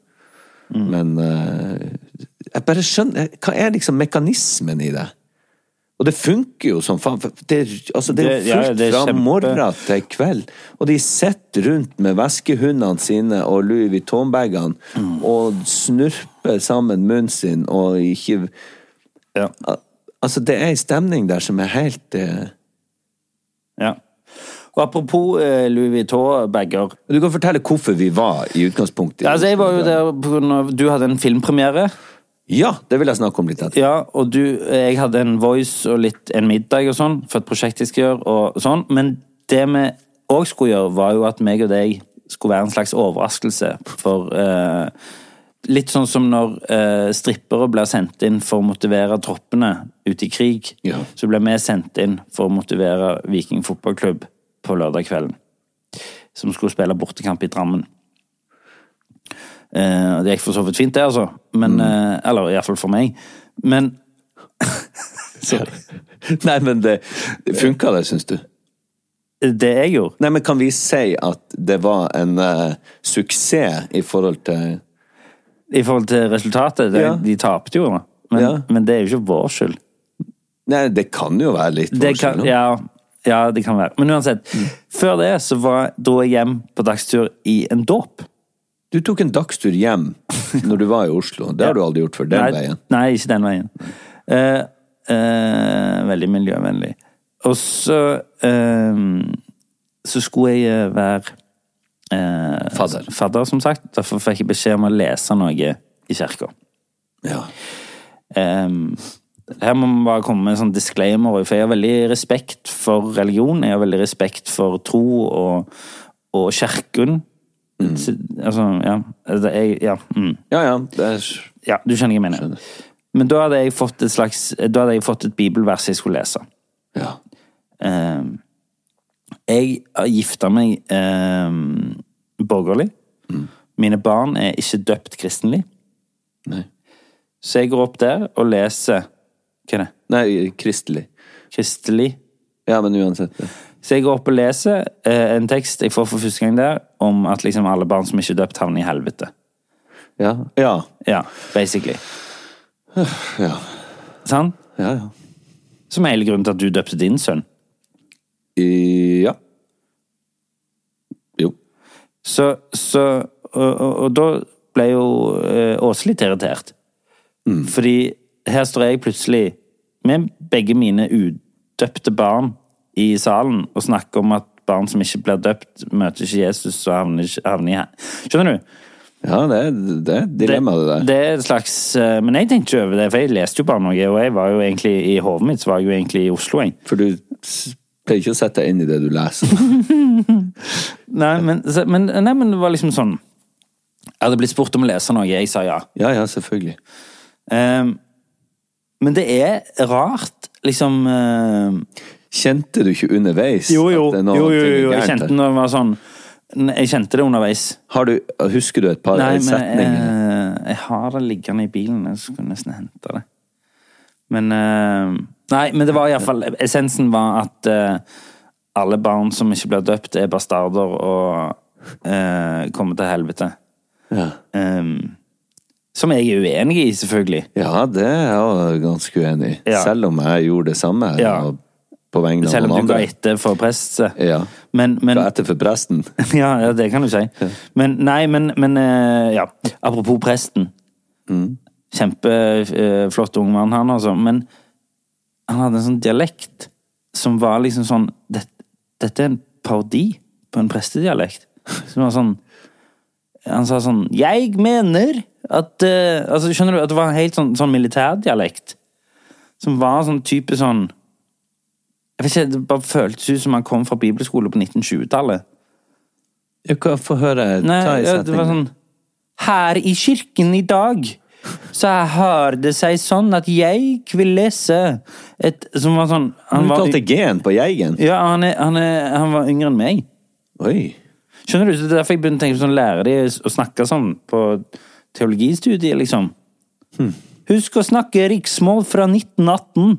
D: Mm.
B: Men uh, jeg bare skjønner Hva er liksom mekanismen i det? Og det funker jo som faen. Det, altså, det er jo fullt
D: er
B: fra
D: kjempe-
B: morgen til kveld. Og de sitter rundt med veskehundene sine og Louis Vuitton-bagene
D: Mm.
B: og snurper sammen munnen sin og ikke
D: Ja.
B: Al- Altså, det er ei stemning der som er helt eh,
D: ja. Og apropos eh, Louis Vuitton-bager.
B: Du kan fortelle hvorfor vi var i utgangspunktet.
D: Altså, jeg var jo der på grunn av Du hadde en filmpremiere.
B: Ja, det vil jeg snakke om litt etter.
D: Ja, og du, jeg hadde en voice og litt en middag og sånn, for et prosjekt jeg skal gjøre, og sånn. Men det vi òg skulle gjøre, var jo at meg og deg skulle være en slags overraskelse for eh, Litt sånn som når eh, strippere blir sendt inn for å motivere troppene ute i krig.
B: Ja.
D: Så ble vi sendt inn for å motivere Viking fotballklubb på lørdag kvelden. Som skulle spille bortekamp i Drammen. Eh, det gikk for så vidt fint, det, altså. Men, eh, eller iallfall for meg. Men.
B: Nei, men det funka det, syns du?
D: Det jeg gjorde
B: Nei, men kan vi si at det var en uh, suksess i forhold til
D: I forhold til resultatet, det,
B: Ja.
D: de tapte jo. Men,
B: Ja.
D: men det er jo ikke vår skyld.
B: Nei, det kan jo være litt vår skyld,
D: ja, ja, det kan være. Men uansett. Før det så var, dro jeg hjem på dagstur i en dåp.
B: Du tok en dagstur hjem når du var i Oslo. Det har du aldri gjort før den
D: nei,
B: veien.
D: Nei, ikke den veien. Uh, uh, veldig miljøvennlig. Og så uh, Så skulle jeg være
B: Fadder.
D: Fadder, som sagt. Derfor fikk jeg beskjed om å lese noe i kirka.
B: Ja.
D: Ehm, her må man bare komme med en sånn disclaimer, for jeg har veldig respekt for religion. Jeg har veldig respekt for tro og, og kirken. Mm. Altså, ja. Er, ja, mm.
B: ja, ja. Er,
D: ja, du skjønner hva jeg mener.
B: Skjønner.
D: Men da hadde jeg fått et slags Da hadde jeg fått et bibelvers jeg skulle lese.
B: ja.
D: Ehm, jeg har gifta meg eh, borgerlig. Mine barn er ikke døpt kristenlig.
B: Nei.
D: Så jeg går opp der og leser Hva er det?
B: Nei, kristelig.
D: Kristelig.
B: Ja, men uansett. ja.
D: Så jeg går opp og leser eh, en tekst jeg får for første gang der, om at liksom alle barn som ikke er døpt, havner i helvete.
B: Ja. Ja.
D: Ja, basically.
B: Ja.
D: Sant?
B: Ja. ja.
D: Som er hele grunnen til at du døpte din sønn.
B: I, ja. Jo.
D: Så, så og, og, og da ble jo eh, Åse litt irritert. Fordi her står jeg plutselig med begge mine udøpte barn i salen og snakker om at barn som ikke blir døpt, møter ikke Jesus og havner, havner i her. Skjønner du?
B: Ja, det er, det er dilemma, det der.
D: Det er et slags eh, Men jeg tenkte ikke over det, for jeg leste jo bare noe, og jeg var jo egentlig i hodet mitt så var jeg jo egentlig i Oslo, jeg.
B: For du pleier ikke å sette deg inn i det du leser.
D: Nei, men, men, nei, men det var liksom sånn Jeg hadde blitt spurt om å lese noe, jeg sa ja.
B: Ja, ja, selvfølgelig.
D: Ehm, men det er rart, liksom uh...
B: Kjente du ikke underveis
D: Jo, jo, jo, jo, jo, jeg kjente det var sånn Jeg kjente det underveis.
B: Har du, husker du et par
D: Nei,
B: setninger?
D: Men, jeg har det liggende i bilen. Jeg skulle nesten hente det. Men uh... Nei, men det var iallfall Essensen var at uh, alle barn som ikke blir døpt, er bastarder og uh, kommer til helvete.
B: Ja.
D: Ehm, som jeg er uenig i, selvfølgelig.
B: ja, det er jeg ganske uenig i.
D: Ja.
B: Selv om jeg gjorde det samme
D: Ja.
B: på vegne av
D: Selv om du ga etter for presset.
B: Ja.
D: Men, men
B: Ga etter for presten.
D: ja, ja, det kan du si. Men nei, men, men eh, ja. Apropos presten. Kjempeflott ung mann, han altså. Men han hadde en sånn dialekt som var liksom sånn det, Dette er en parodi på en prestedialekt. Som var sånn Han sa sånn Jeg mener at uh, Altså, skjønner du? At det var en helt sånn, sånn militærdialekt. Som var sånn type sånn Jeg vet ikke, Det bare føltes ut som han kom fra bibelskole på 1920-tallet.
B: Jeg kan få høre
D: Nei,
B: ta i
D: ja, det var sånn Her i kirken i dag så har det seg sånn at jeg vil lese et Som var sånn
B: Han
D: Han, var,
B: uttalte G-en på Jeigen.
D: ja, han, er, han, er, han var yngre enn meg.
B: Oi.
D: Skjønner du? Det er derfor jeg begynte å tenke sånn Lære de å snakke sånn på teologistudiet, liksom. Husk å snakke riksmål fra 1918.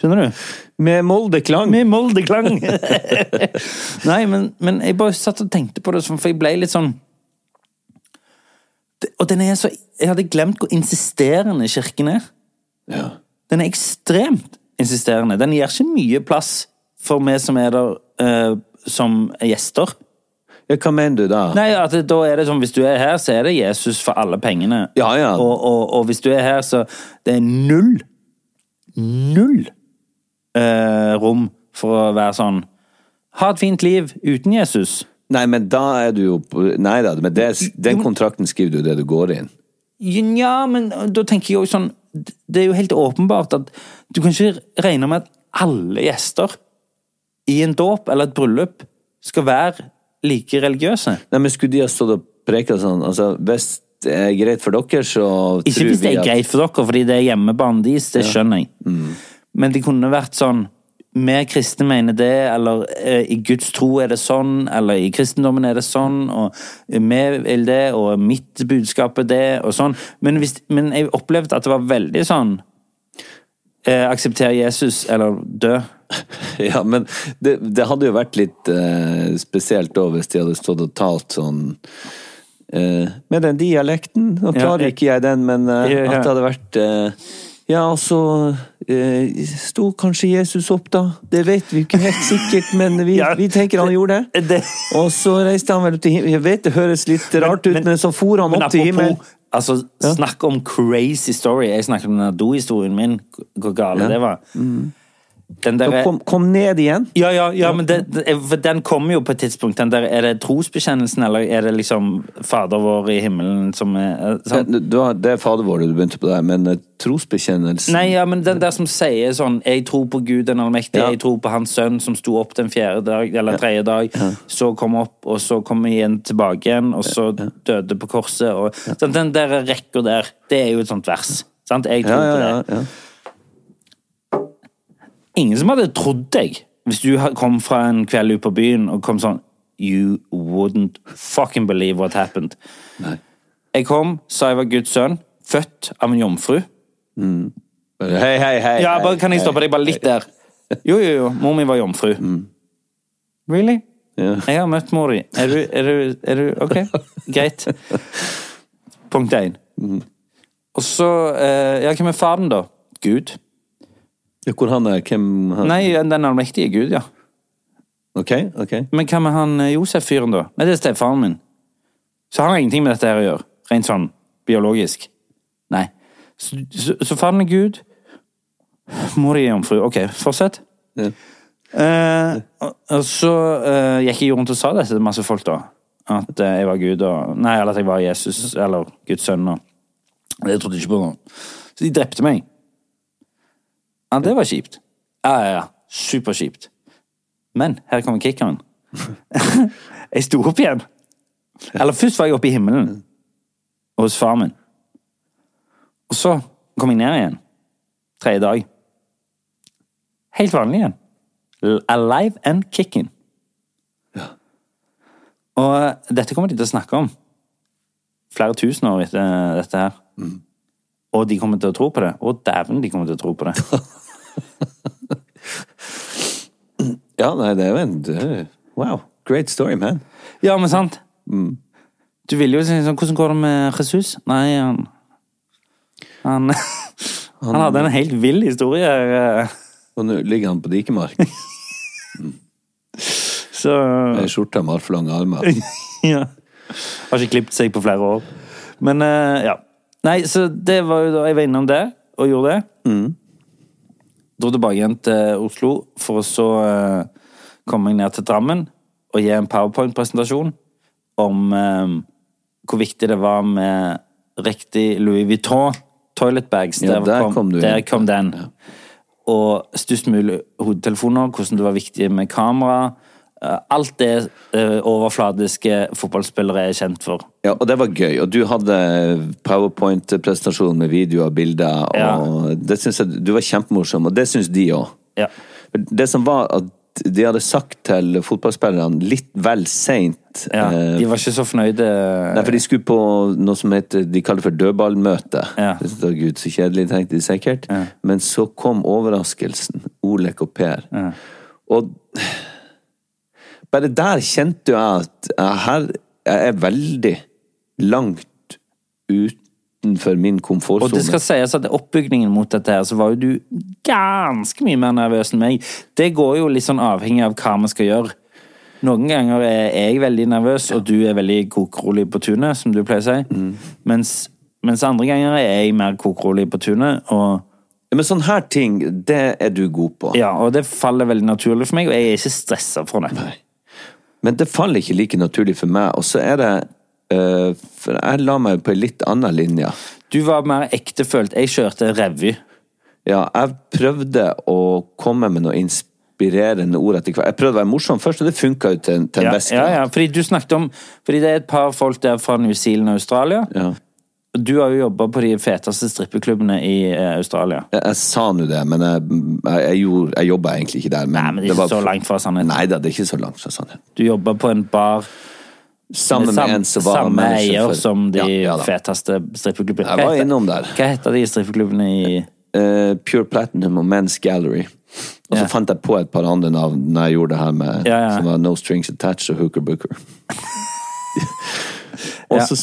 D: Skjønner du?
B: Med Molde-klang.
D: Med Molde-klang! Nei, men, men jeg bare satt og tenkte på det, sånn, for jeg ble litt sånn Og den er så Jeg hadde glemt hvor insisterende kirken er.
B: Ja.
D: Den er ekstremt insisterende. Den gir ikke mye plass for vi som er der uh, som gjester.
B: Hva mener du da?
D: Nei, at det, da er det sånn, Hvis du er her, så er det Jesus for alle pengene.
B: Ja, ja.
D: Og, og, og hvis du er her, så Det er null Null eh, rom for å være sånn Ha et fint liv uten Jesus.
B: Nei, men da er du jo Nei da, men det, den kontrakten skriver du det du går inn.
D: Ja, men da tenker jeg jo sånn Det er jo helt åpenbart at du kan ikke regne med at alle gjester i en dåp eller et bryllup skal være like religiøse.
B: Nei, men skulle de ha stått og preka sånn? Altså, hvis det er greit for dere, så
D: Ikke hvis det er
B: at
D: greit for dere, fordi det er hjemmebanen deres, det skjønner jeg.
B: Mm.
D: Men det kunne vært sånn Vi kristne mener det, eller eh, i Guds tro er det sånn, eller i kristendommen er det sånn, og vi vil det, og mitt budskap er det, og sånn. Men, hvis, men jeg opplevde at det var veldig sånn eh, Aksepter Jesus, eller dø.
B: Ja, men det, det hadde jo vært litt eh, spesielt da hvis de hadde stått og talt sånn eh, Med den dialekten. Nå
D: Ja,
B: klarer
D: jeg-
B: ikke jeg den, men eh,
D: Ja, ja.
B: at det hadde vært eh, Ja, altså så eh, sto kanskje Jesus opp, da. Det vet vi ikke helt sikkert, men vi,
D: Ja.
B: vi tenker han gjorde det.
D: det
B: Og så reiste han vel til himmelen. Jeg vet det høres litt rart ut, men, så for han
D: Men
B: opp til himmelen.
D: altså, snakk om crazy story. Jeg snakket om den do-historien min, hvor gale
B: Ja.
D: det var. Den der,
B: kom, kom ned igjen.
D: ja, ja, ja, men det, det, den kommer jo på et tidspunkt. Den der, er det trosbekjennelsen, eller er det liksom Fader vår i himmelen som er sånn?
B: Det, du det er fader vår du begynte på der, men eh, trosbekjennelsen
D: Nei, ja, men den der som sier sånn Jeg tror på Gud den allmektige,
B: Ja.
D: jeg tror på hans sønn som sto opp den fjerde dag, eller tredje dag, så kom opp, og så kom igjen tilbake igjen, og så døde på korset, og sånn, Den der rekka der, det er jo et sånt vers. Sant? Jeg tror
B: Ja, ja,
D: på
B: ja.
D: det. Ingen som hadde trodd deg hvis du kom fra en kveld ut på byen og kom sånn You wouldn't fucking believe what happened.
B: Nei.
D: Jeg kom, sa jeg var Guds sønn, født av en jomfru.
B: Hei, hei, hei.
D: Ja, bare, kan jeg stoppe deg bare litt der? Jo, jo, jo. Mor mi var jomfru. Really?
B: Ja.
D: Jeg har møtt mor di. Er er er du Ok, greit. Punkt én. Og så eh, Ja, hvem er faren, da? Gud.
B: Ja, Hvor han er? Hvem han?
D: Nei, den allmektige Gud, ja.
B: Ok, ok.
D: Men hva med han eh, Josef-fyren, da? Nei, det er stefaren min. Så han har ingenting med dette her å gjøre. Rent sånn biologisk. Nei. Så, så, så faren er Gud. Mor di er jomfru. Ok, fortsett.
B: Ja.
D: Eh, og, og så eh, gikk jeg rundt og sa det til masse folk, da. At eh, jeg var Gud, og Nei, eller at jeg var Jesus, eller Guds sønn. Og, det trodde jeg ikke på. noe. Så de drepte meg. Ja, det var kjipt. Ja, ja, ja. Superkjipt. Men her kommer kickeren. jeg sto opp igjen. Eller først var jeg oppe i himmelen. Hos far min. Og så kom jeg ned igjen. Tredje dag. Helt vanlig igjen. Alive and kicking. Ja. Og eh, dette kommer de til å snakke om flere tusen år etter dette her. Og de kommer til å tro på det. Og dæven, de kommer til å tro på det.
B: Ja, nei, det er jo en Wow. Great story, man.
D: Ja, men sant? Du ville jo si sånn Hvordan går det med Jesus? Nei, han Han, han hadde en helt vill historie. eh,
B: Og nå ligger han på dikemark.
D: Så
B: Ei skjorte med altfor lange armer.
D: ja. Har ikke klippet seg på flere år. Men eh, ja. Nei, så det var jo da jeg var innom det, og gjorde det. Dro tilbake igjen til Oslo, for å så uh, komme meg ned til Drammen og gi en powerpoint-presentasjon om uh, hvor viktig det var med riktig Louis Vuitton toilet bags.
B: Ja, der kom du inn.
D: der kom den. Og størst mulig hodetelefoner, hvordan det var viktig med kamera. Eh, Alt det eh, overfladiske fotballspillere er kjent for.
B: Ja, og det var gøy. Og du hadde powerpoint-presentasjon med videoer og bilder, og
D: Ja.
B: det synes jeg Du var kjempemorsom, og det syns de òg.
D: Ja.
B: Det som var at de hadde sagt til fotballspillerne litt vel seint
D: ja. De var ikke så fornøyde.
B: Nei, for de skulle på noe som heter, de kaller for dødballmøte.
D: Ja.
B: Det Gud, så kjedelig, tenkte de sikkert. Men så kom overraskelsen. Olek og Per. Og bare der kjente jeg at jeg her jeg er veldig langt utenfor min
D: Og det skal sies at oppbygningen mot dette her, så var jo du ganske mye mer nervøs enn meg. Det går jo litt sånn avhengig av hva vi skal gjøre. Noen ganger er jeg veldig nervøs, og du er veldig kokrolig på tunet, som du pleier å si. Mens, mens andre ganger er jeg mer kokrolig på tunet, og
B: Men sånne her ting, det er du god på.
D: ja, og det faller veldig naturlig for meg, og jeg er ikke stressa for det.
B: Men det faller ikke like naturlig for meg. Og så er det uh, For jeg la meg på en litt annen linje.
D: Du var mer ektefølt. Jeg kjørte revy.
B: Ja, jeg prøvde å komme med noe inspirerende ord etter hvert. Jeg prøvde å være morsom først, og det funka jo til, til en
D: Ja,
B: viss
D: ja, ja, fordi du snakket om Fordi det er et par folk der fra New Zealand og Australia.
B: Ja.
D: Du har jo jobba på de feteste strippeklubbene i eh, Australia.
B: Jeg, jeg sa nå det, men jeg, jeg, jeg, gjorde- jeg jobba egentlig ikke der. Men
D: Nei, men det er ikke så langt fra sannheten.
B: Nei da, det er ikke så langt fra sannheten.
D: Du jobba på en bar
B: Sammen med en som var
D: samme eier som de
B: Ja, ja
D: feteste strippeklubbene.
B: Jeg var innom der.
D: Hva heter de strippeklubbene i
B: uh, Pure Platinum og Men's Gallery. Og så
D: Ja.
B: fant jeg på et par andre navn når jeg gjorde det her med
D: Ja, ja.
B: som var No Strings Attached og Hooker Booker. og så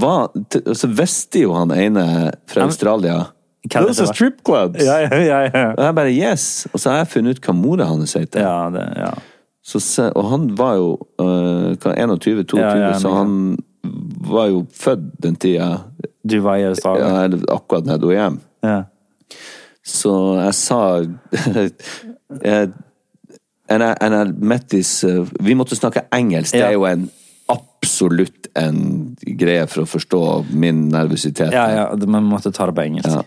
B: var, så visste jo han ene fra Australia
D: Hva
B: Those are strip clubs!
D: Ja, ja, ja.
B: Og jeg bare yes! Og så har jeg funnet ut hva mora hans heter.
D: ja, det, ja.
B: Så, og han var jo uh, 21-22,
D: Ja, ja,
B: så han var jo født den tida
D: Du var i Australia?
B: ja, eller akkurat da jeg dro hjem.
D: Ja.
B: Så jeg sa and, I, and I met this uh, Vi måtte snakke engelsk. Det er jo en absolutt en greie for å forstå min nervøsitet.
D: ja, ja. Man måtte ta det på engelsk.
B: Ja.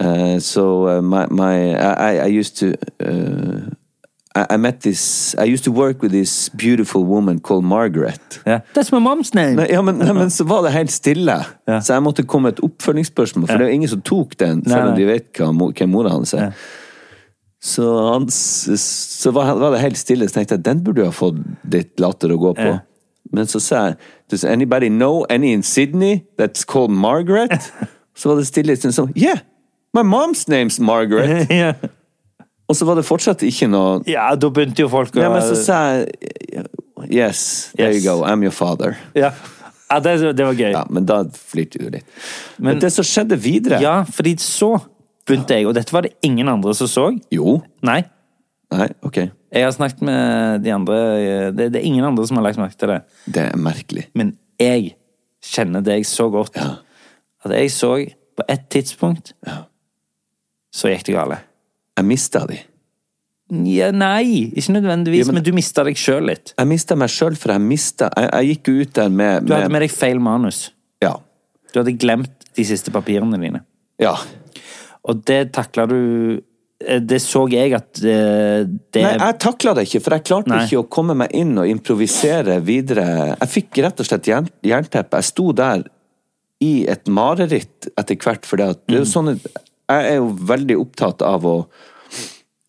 B: Uh, so uh, my my I, I used to uh, I, I met this I used to work with this beautiful woman called Margaret.
D: Yeah. That's my mom's name!
B: Nei, ja, men, nei, men så var det helt stille,
D: yeah.
B: så jeg måtte komme med et oppfølgingsspørsmål, for det er jo ingen som tok den, selv om de vet hvem, hvem mora hans er. Så, han, så var, var det helt stille, så tenkte jeg den burde jo ha fått litt latter å gå på. Men så sa jeg Does anybody know any in Sydney that's called Margaret? så var det stille en stund sånn Yeah! My mom's name's Margaret!
D: yeah.
B: Og så var det fortsatt ikke noe
D: ja, da begynte jo folk å
B: Ja, men så sa jeg Yes, there
D: Yes.
B: you go, I'm your father.
D: Ja, ja det, det var gøy.
B: Ja, men da flirte du litt. Men,
D: Men-
B: det som skjedde videre
D: Ja, fordi så begynte jeg, og dette var det ingen andre som så.
B: Jo.
D: Nei.
B: Nei, ok.
D: Jeg har snakket med de andre Det, det er ingen andre som har lagt merke til det.
B: Det er merkelig.
D: Men jeg kjenner deg så godt
B: Ja.
D: at jeg så på et tidspunkt Så gikk det gale.
B: Jeg mista de.
D: Ja, nei, ikke nødvendigvis,
B: Ja, men-
D: men, du mista deg sjøl litt.
B: Jeg mista meg sjøl, for jeg mista jeg, jeg gikk ut der med,
D: Du hadde med deg feil manus.
B: Ja.
D: Du hadde glemt de siste papirene dine.
B: ja.
D: Og det takla du eh, Det så jeg at eh, det
B: Nei, jeg takla det ikke, for jeg klarte
D: Nei.
B: ikke å komme meg inn og improvisere videre. Jeg fikk rett og slett jern, jernteppe. Jeg sto der i et mareritt etter hvert, for at det er jo
D: Mm.
B: sånn Jeg er jo veldig opptatt av å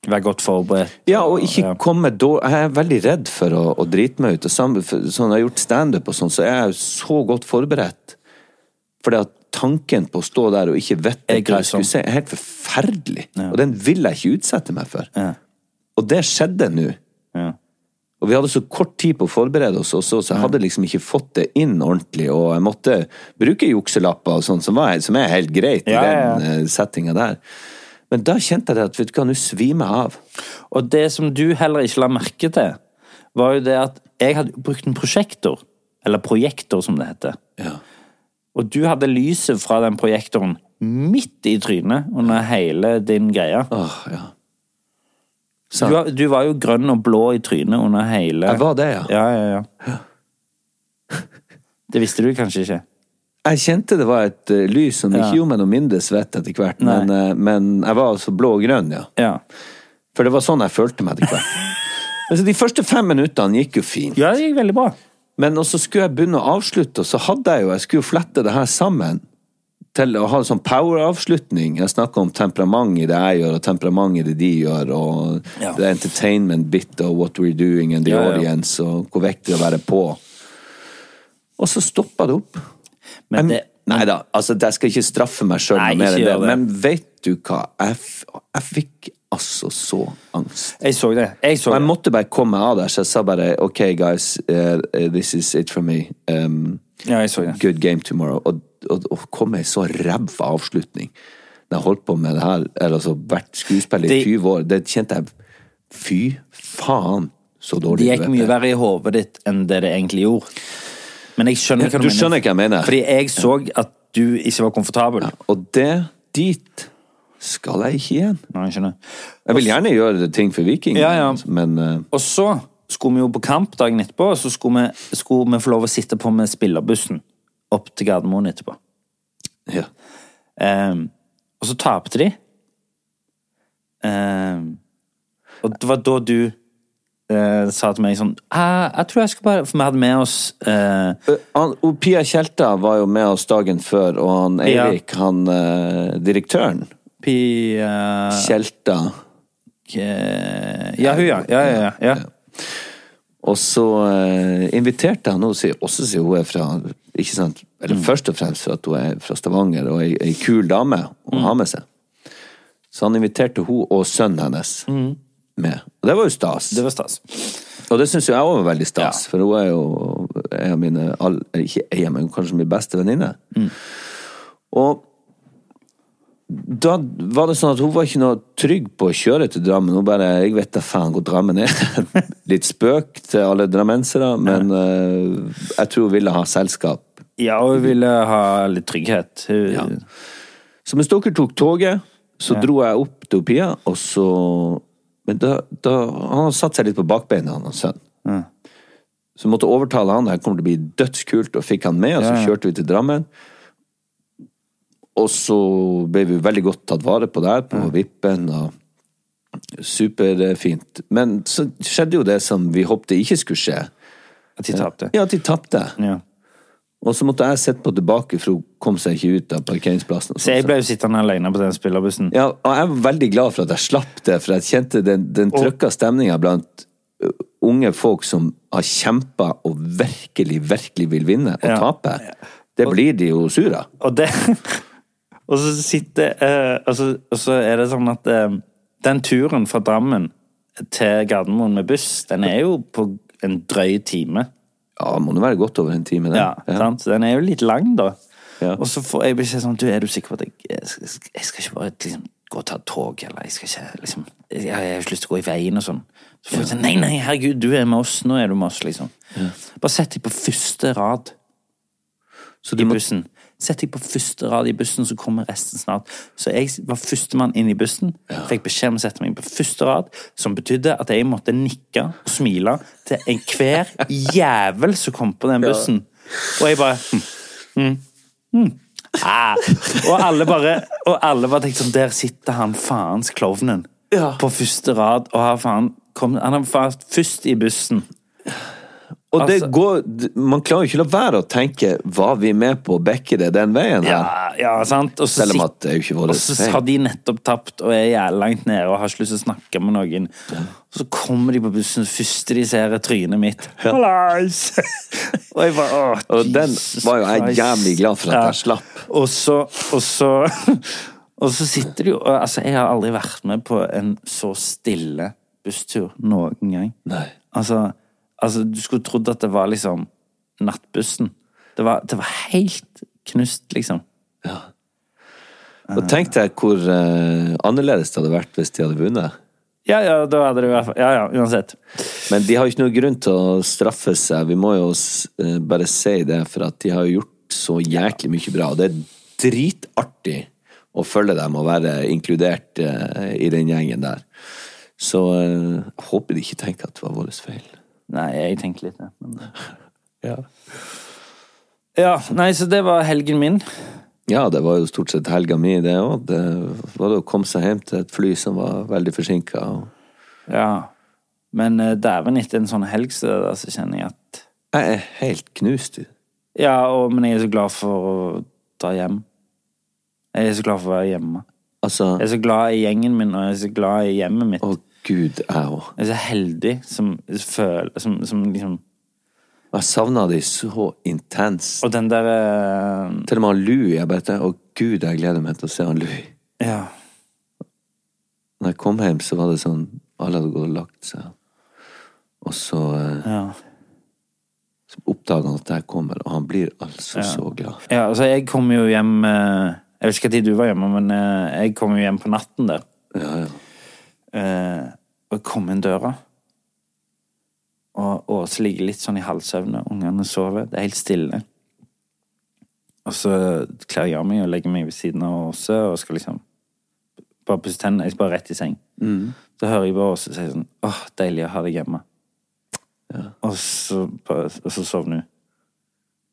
D: Vær godt forberedt.
B: Ja, og ikke
D: Ja.
B: komme dårlig Jeg er veldig redd for å, å drite meg ut. Og sammen, for, sånn jeg har gjort standup og sånn, så er jeg så godt forberedt. Fordi at tanken på å stå der og ikke vite hva jeg skulle si, er helt forferdelig. Og den vil jeg ikke utsette meg for.
D: Ja.
B: Og det skjedde nå.
D: Ja.
B: Og vi hadde så kort tid på å forberede oss også, så jeg hadde liksom ikke fått det inn ordentlig, og jeg måtte bruke jukselapper og sånn, som, som er helt greit
D: Ja,
B: i
D: ja,
B: den uh, settinga der. Men da kjente jeg at vet du hva, nå svimer jeg av.
D: Og det som du heller ikke la merke til, var jo det at jeg hadde brukt en prosjektor. Eller projektor, som det heter.
B: Ja.
D: Og du hadde lyset fra den projektoren midt i trynet under hele din greie.
B: Åh, ja.
D: Du, var- du var jo grønn og blå i trynet under hele
B: Jeg var det, ja.
D: Ja, ja, ja. Det visste du kanskje ikke?
B: Jeg kjente det var et eh, lys som ikke gjorde meg noe mindre svett etter hvert, men, eh, men jeg var altså blå og grønn, ja.
D: Ja.
B: For det var sånn jeg følte meg etter hvert. Men så de første fem minuttene gikk jo fint.
D: Ja, det gikk veldig bra.
B: Men så skulle jeg begynne å avslutte, og så hadde jeg jo Jeg skulle jo flette det her sammen til å ha en sånn power-avslutning. Jeg snakker om temperament i det jeg gjør, og temperament i det de gjør, og
D: Ja.
B: det entertainment bit og what we're doing and the
D: Ja, ja.
B: audience, og hvor viktig det å være på. Og så stoppa det opp.
D: Men det,
B: Nei da, altså jeg skal ikke straffe meg sjøl noe mer enn det, men vet du hva? Jeg, jeg fikk altså så angst.
D: jeg så det. Jeg så
B: det. jeg måtte bare komme av der, så jeg sa bare OK, guys, uh, this is it for me. Um,
D: Ja, jeg så det.
B: good game tomorrow. Og, og, og kom med en så ræva avslutning. Da jeg holdt på med det her, eller altså vært skuespiller i 20 år, det kjente jeg Fy faen, så dårlig
D: Det gikk mye verre i hodet ditt enn det det egentlig gjorde. Men jeg skjønner hva du,
B: Du skjønner hva jeg mener.
D: Fordi jeg så at du ikke var komfortabel.
B: Og det dit skal jeg ikke igjen.
D: Nei, jeg skjønner.
B: Jeg vil gjerne gjøre ting for Viking,
D: Ja, ja.
B: men uh...
D: Og så skulle vi jo på kamp dagen etterpå, og så skulle vi, skulle vi få lov å sitte på med spillerbussen opp til Gardermoen etterpå.
B: ja.
D: Um, og så tapte de. Um, Og det var da du uh, sa til meg sånn «Ah, Jeg tror jeg skal bare For vi hadde med oss uh,
B: Han, Pia Tjelta var jo med oss dagen før, og han Eirik, han uh, direktøren
D: Pia
B: Tjelta
D: eh, Ja, hun, ja. Ja, ja, ja.
B: Og så uh, inviterte han henne, også si hun er fra ikke sant, Eller først og fremst for at hun er fra Stavanger og ei, ei kul dame å ha med seg. Så han inviterte hun og sønnen hennes med. Og det var jo stas.
D: Det var stas.
B: Og det syns jo jeg òg var veldig stas,
D: Ja.
B: for hun er jo en av mine all, Ikke en, men kanskje min beste venninne. Og da var det sånn at hun var ikke noe trygg på å kjøre til Drammen. Hun bare 'Jeg vet da faen hvor Drammen er'. Litt spøk til alle drammensere, men uh, jeg tror hun ville ha selskap.
D: Ja, hun ville ha litt trygghet. Hun,
B: Ja. Så mens dere tok toget, så dro jeg opp til Pia, og så Men da, da Han har satt seg litt på bakbeina, han og sønnen. Så måtte overtale han. Det her kommer til å bli dødskult, og fikk han med, og så
D: Ja, ja.
B: kjørte vi til Drammen. Og så ble vi veldig godt tatt vare på der, på vippen, og superfint. Men så skjedde jo det som vi håpte ikke skulle skje.
D: At de tapte.
B: Ja, at de tapte.
D: Ja.
B: Og så måtte jeg sitte på tilbake, for hun kom seg ikke ut av parkeringsplassen.
D: Så jeg
B: sånn.
D: ble jo sittende alene på den spillerbussen.
B: Ja, og jeg var veldig glad for at jeg slapp det, for jeg kjente den, den trøkka stemninga blant unge folk som har kjempa og virkelig, virkelig vil vinne, og
D: Ja.
B: tape. Det blir de jo sur av.
D: Og det Og så sitter eh, og, så, og så er det sånn at eh, den turen fra Drammen til Gardermoen med buss, den er jo på en drøy time.
B: Ja, det må nå være godt over en time, den.
D: Ja, sant? Den er jo litt lang, da.
B: Ja.
D: Og så får jeg beskjed sånn Du, er du sikker på at jeg Jeg skal, jeg skal ikke bare liksom gå og ta tog, eller jeg skal ikke liksom Jeg, jeg har ikke lyst til å gå i veien og sånn. Så får jeg sånn Nei, nei, herregud, du er med oss. Nå er du med oss, liksom. Bare sett deg på første rad
B: Så
D: i
B: bussen. må,
D: bussen. Sett deg på første rad i bussen, så kommer resten snart. Så jeg var førstemann inn i bussen. Fikk beskjed om å sette meg på første rad, som betydde at jeg måtte nikke og smile til enhver jævel som kom på den bussen. Og jeg bare hm, hm, hm. Ah. Og alle bare Og alle bare tenkte sånn Der sitter han faens klovnen på første rad, og har faen kom, Han er først i bussen.
B: Og det
D: altså-
B: går Man klarer jo ikke å la være å tenke Var vi med på å backe det den veien?
D: Ja, ja sant? Og så
B: Selv om at det er jo ikke vår
D: Og så har de nettopp tapt og er jævlig langt nede og har ikke lyst til å snakke med noen. Og så kommer de på bussen, første de ser er trynet mitt. Ja. og jeg bare åh,
B: Og den
D: Jesus
B: var jo jeg jævlig glad for at jeg slapp.
D: Og så, og så Og så sitter de jo Altså, jeg har aldri vært med på en så stille busstur noen gang.
B: Nei.
D: Altså, altså du skulle trodd at det var liksom nattbussen. Det var, det var helt knust, liksom. Ja.
B: Og tenk deg hvor uh, annerledes det hadde vært hvis de hadde vunnet.
D: Ja, ja, da hadde det i hvert fall Ja, ja, uansett.
B: Men de har ikke noe grunn til å straffe seg. Vi må jo eh, bare si det, for at de har gjort så jæklig mye bra. Og det er dritartig å følge dem og være inkludert uh, i den gjengen der. Så håper de ikke tenker at det var vår feil.
D: Nei, jeg tenkte litt jeg. Men...
B: Ja.
D: Ja, nei, så det var helgen min.
B: ja, det var jo stort sett helga mi, det òg. Det var det å komme seg hjem til et fly som var veldig forsinka.
D: Ja. Men uh, dæven, etter en sånn helg så, da, så kjenner jeg at
B: Jeg er helt knust.
D: Ja, og, men jeg er så glad for å dra hjem. Jeg er så glad for å være hjemme.
B: Altså
D: Jeg er så glad i gjengen min, og jeg er så glad i hjemmet mitt.
B: Å gud, jeg òg.
D: Jeg er så heldig som føler som, som liksom
B: Jeg savna de så intenst.
D: Og den der uh...
B: Til og med han Louie. Jeg bare Å gud, jeg gleder meg til å se han Louie.
D: Ja.
B: Når jeg kom hjem, så var det sånn Alle hadde gått og lagt seg. Og så, uh...
D: ja.
B: oppdager han at jeg kommer, og han blir altså så glad.
D: Ja, altså jeg kom jo hjem eh, Jeg vet ikke når du var hjemme, men eh, jeg kom jo hjem på natten der.
B: Ja, ja.
D: Eh, og jeg kom inn døra. Og Åse ligger litt sånn i halvsøvne, ungene sover, det er helt stille. Og så kler jeg av meg og legger meg ved siden av Åse og skal liksom bare pusse tennene. Jeg skal bare rett i seng. Så hører jeg bare Åse si sånn Åh, deilig å ha deg hjemme. Og, så, og så sovner hun.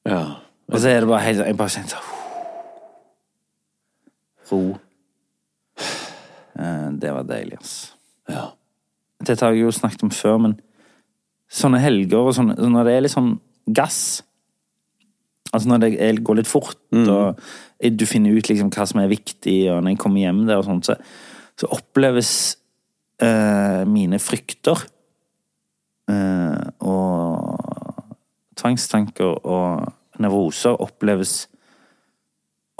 B: ja.
D: Og så er det bare helt Jeg bare kjenner sånn Ro. Eh, Det var deilig, ass.
B: ja.
D: Dette har jeg jo snakket om før, men sånne helger og sånne Når det er litt sånn gass Altså når det går litt fort, og du finner ut liksom hva som er viktig, og når jeg kommer hjem der og sånt, så, så oppleves eh, mine frykter eh, og tvangstanker og nevroser oppleves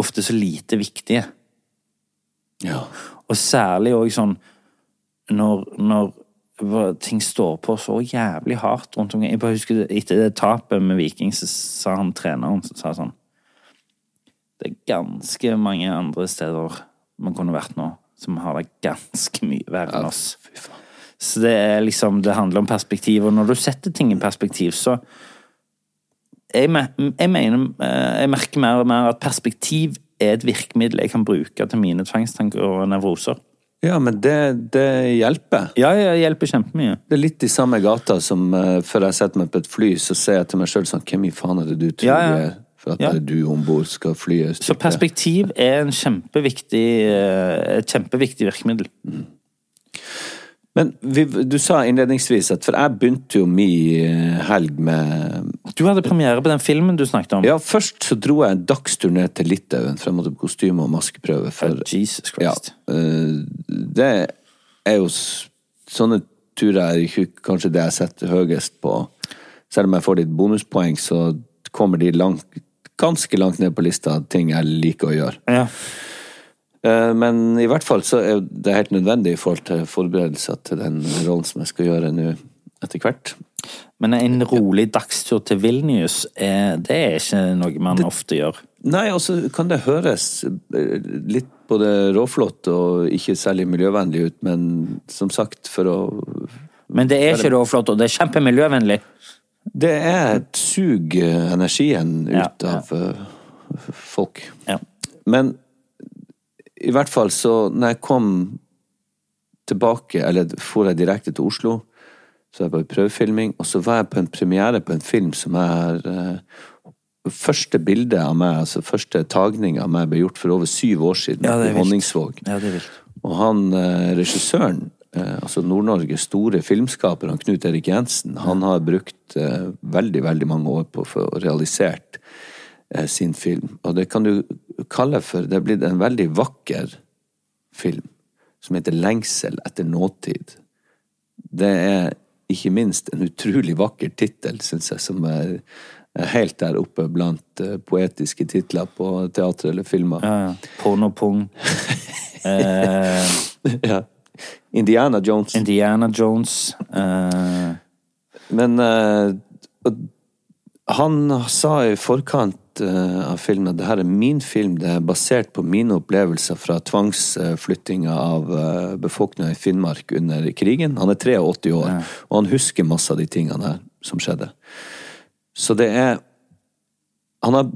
D: ofte så lite viktige.
B: Ja.
D: Og særlig òg sånn når, når ting står på så jævlig hardt rundt omkring. Jeg bare husker Etter det tapet med Viking, så sa han treneren så sa sånn Det er ganske mange andre steder man kunne vært nå, som har det ganske mye verre enn oss. Så det er liksom Det handler om perspektiv, og når du setter ting i perspektiv, så jeg, jeg mener eh, Jeg merker mer og mer at perspektiv er et virkemiddel jeg kan bruke til mine tvangstanker og nevroser.
B: ja, men det, det hjelper.
D: Ja, det hjelper kjempemye.
B: Det er litt i samme gata som uh, før jeg setter meg på et fly, så ser jeg til meg sjøl sånn Hvem i faen er det du tror
D: Ja, ja.
B: er for at
D: Ja.
B: du om bord skal fly
D: Så perspektiv er en kjempeviktig, eh, et kjempeviktig virkemiddel.
B: Men vi, du sa innledningsvis at For jeg begynte jo mi eh, helg med
D: Du hadde premiere på den filmen du snakket om.
B: Ja, først så dro jeg en dagstur ned til Litauen, for jeg måtte på kostyme- og maskeprøve. For,
D: Jesus Christ.
B: Ja, det er jo Sånne turer er kanskje det jeg setter høyest på. Selv om jeg får litt bonuspoeng, så kommer de langt, ganske langt ned på lista ting jeg liker å gjøre.
D: Ja.
B: Eh, Men i hvert fall så er det helt nødvendig i forhold til forberedelser til den rollen som jeg skal gjøre nå etter hvert.
D: Men en rolig dagstur til Vilnius, er, det er ikke noe man ofte gjør.
B: Nei, og så kan det høres eh, litt både råflott og ikke særlig miljøvennlig ut, men som sagt, for å
D: Men det er ikke råflott, og det er kjempemiljøvennlig.
B: Det er et sug energien energien
D: Ja,
B: ut av eh, folk.
D: Ja.
B: Men i hvert fall så, når jeg kom tilbake, eller for jeg direkte til Oslo, så var jeg på en prøvefilming, og så var jeg på en premiere på en film som er uh, Første bilde av meg, altså første tagning av meg, ble gjort for over syv år siden
D: Ja,
B: i. Honningsvåg.
D: Ja, det er vilt.
B: Og han uh, regissøren, uh, altså Nord-Norges store filmskaper, han Knut Erik Jensen, han har brukt veldig, veldig mange år på å få realisert sin film. Og det kan du kalle for Det er blitt en veldig vakker film, som heter Lengsel etter nåtid. Det er ikke minst en utrolig vakker tittel, syns jeg, som er er helt der oppe blant eh, poetiske titler på teater eller filmer.
D: Ja, ja. Pornopung. eh,
B: Ja. Indiana Jones.
D: Indiana Jones. Eh,
B: Men eh, han sa i forkant eh, av filmen at det her er min film, det er basert på mine opplevelser fra tvangsflyttinga av uh, befolkninga i Finnmark under krigen. Han er 83 år, og han husker masse av de tingene her som skjedde. Så det er Han har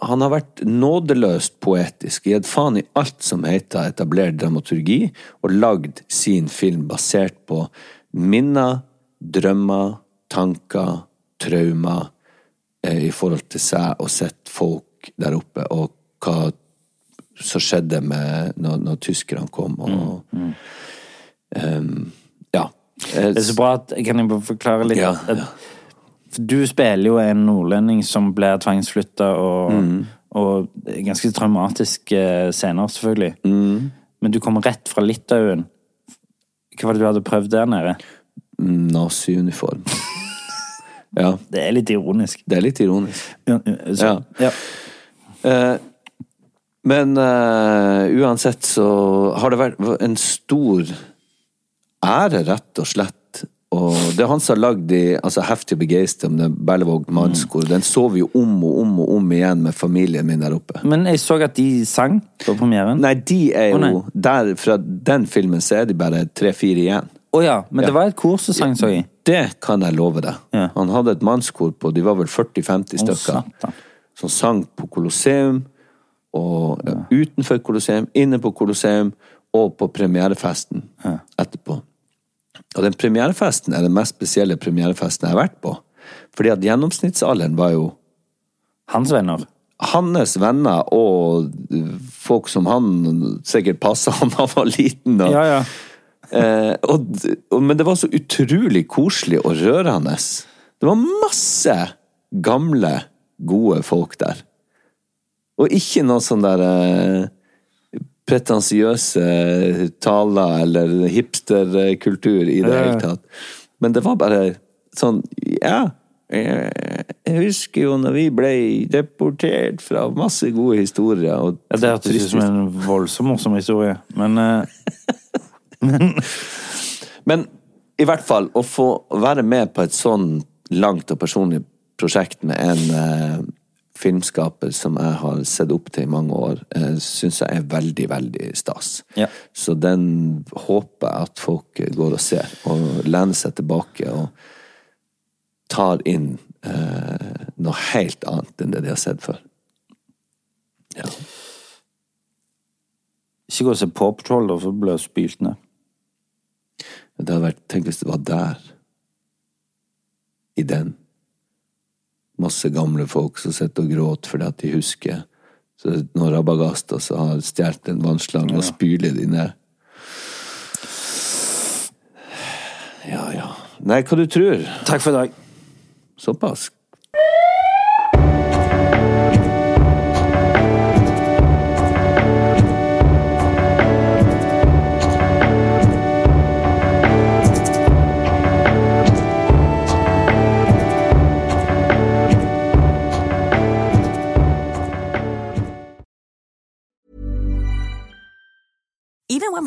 B: han har vært nådeløst poetisk, gitt faen i alt som heter etablert dramaturgi, og lagd sin film basert på minner, drømmer, tanker, traumer eh, i forhold til seg og sitt folk der oppe, og hva som skjedde med når, når tyskerne kom, og Ehm, Ja. Eh,
D: det er så bra at Kan jeg bare forklare litt?
B: Ja, ja.
D: Du spiller jo en nordlending som blir tvangsflytta, og,
B: Mm.
D: og ganske traumatiske scener, selvfølgelig.
B: Mm.
D: Men du kommer rett fra Litauen. Hva var det du hadde prøvd der nede?
B: Naziuniform. Ja,
D: Det er litt ironisk.
B: det er litt ironisk.
D: Ja, ja.
B: Eh, men eh, uansett så har det vært en stor ære, rett og slett. Og det er han som har lagd de altså Heftig begeistret om den Berlevåg mannskor. Den så vi jo om og om og om igjen med familien min der oppe.
D: Men jeg så at de sang på premieren.
B: Nei, de er jo der Fra den filmen så er de bare tre-fire igjen.
D: Å ja, men det var et kor som sang, så jeg.
B: Det kan jeg love deg.
D: Ja.
B: Han hadde et mannskor på De var vel 40-50 stykker.
D: oh,
B: som sang på Colosseum, og ja, utenfor Colosseum, inne på Colosseum, og på premierefesten etterpå. Og den premierefesten er den mest spesielle premierefesten jeg har vært på. Fordi at gjennomsnittsalderen var jo
D: Hans venner.
B: hans venner og folk som han sikkert passa han da han var liten. Og,
D: Ja, ja.
B: Eh, og, og, men det var så utrolig koselig og rørende. Det var masse gamle, gode folk der. Og ikke noe sånn der eh, pretensiøse taler eller hipsterkultur i det hele tatt. Men det var bare sånn Ja. Jeg husker jo når vi ble deportert fra masse gode historier. Og
D: Ja, det hørtes ut som en voldsomt morsom historie, men eh, Men
B: Men i hvert fall, å få være med på et sånn langt og personlig prosjekt med en eh, filmskaper som jeg har sett opp til i mange år, eh, syns jeg er veldig, veldig stas.
D: Ja.
B: Så den håper jeg at folk går og ser, og lener seg tilbake og tar inn eh, noe helt annet enn det de har sett før. Ja.
D: Ikke gå og se Paw Patrol, da, for du blir spylt ned.
B: Det hadde vært Tenk hvis det var der. I den. Masse gamle folk som sitter og gråter fordi at de husker så noen rabagaster som har stjålet en vannslange og spyler de ned. Ja, ja. Nei, hva du tror?
D: Takk for i dag.
B: Såpass?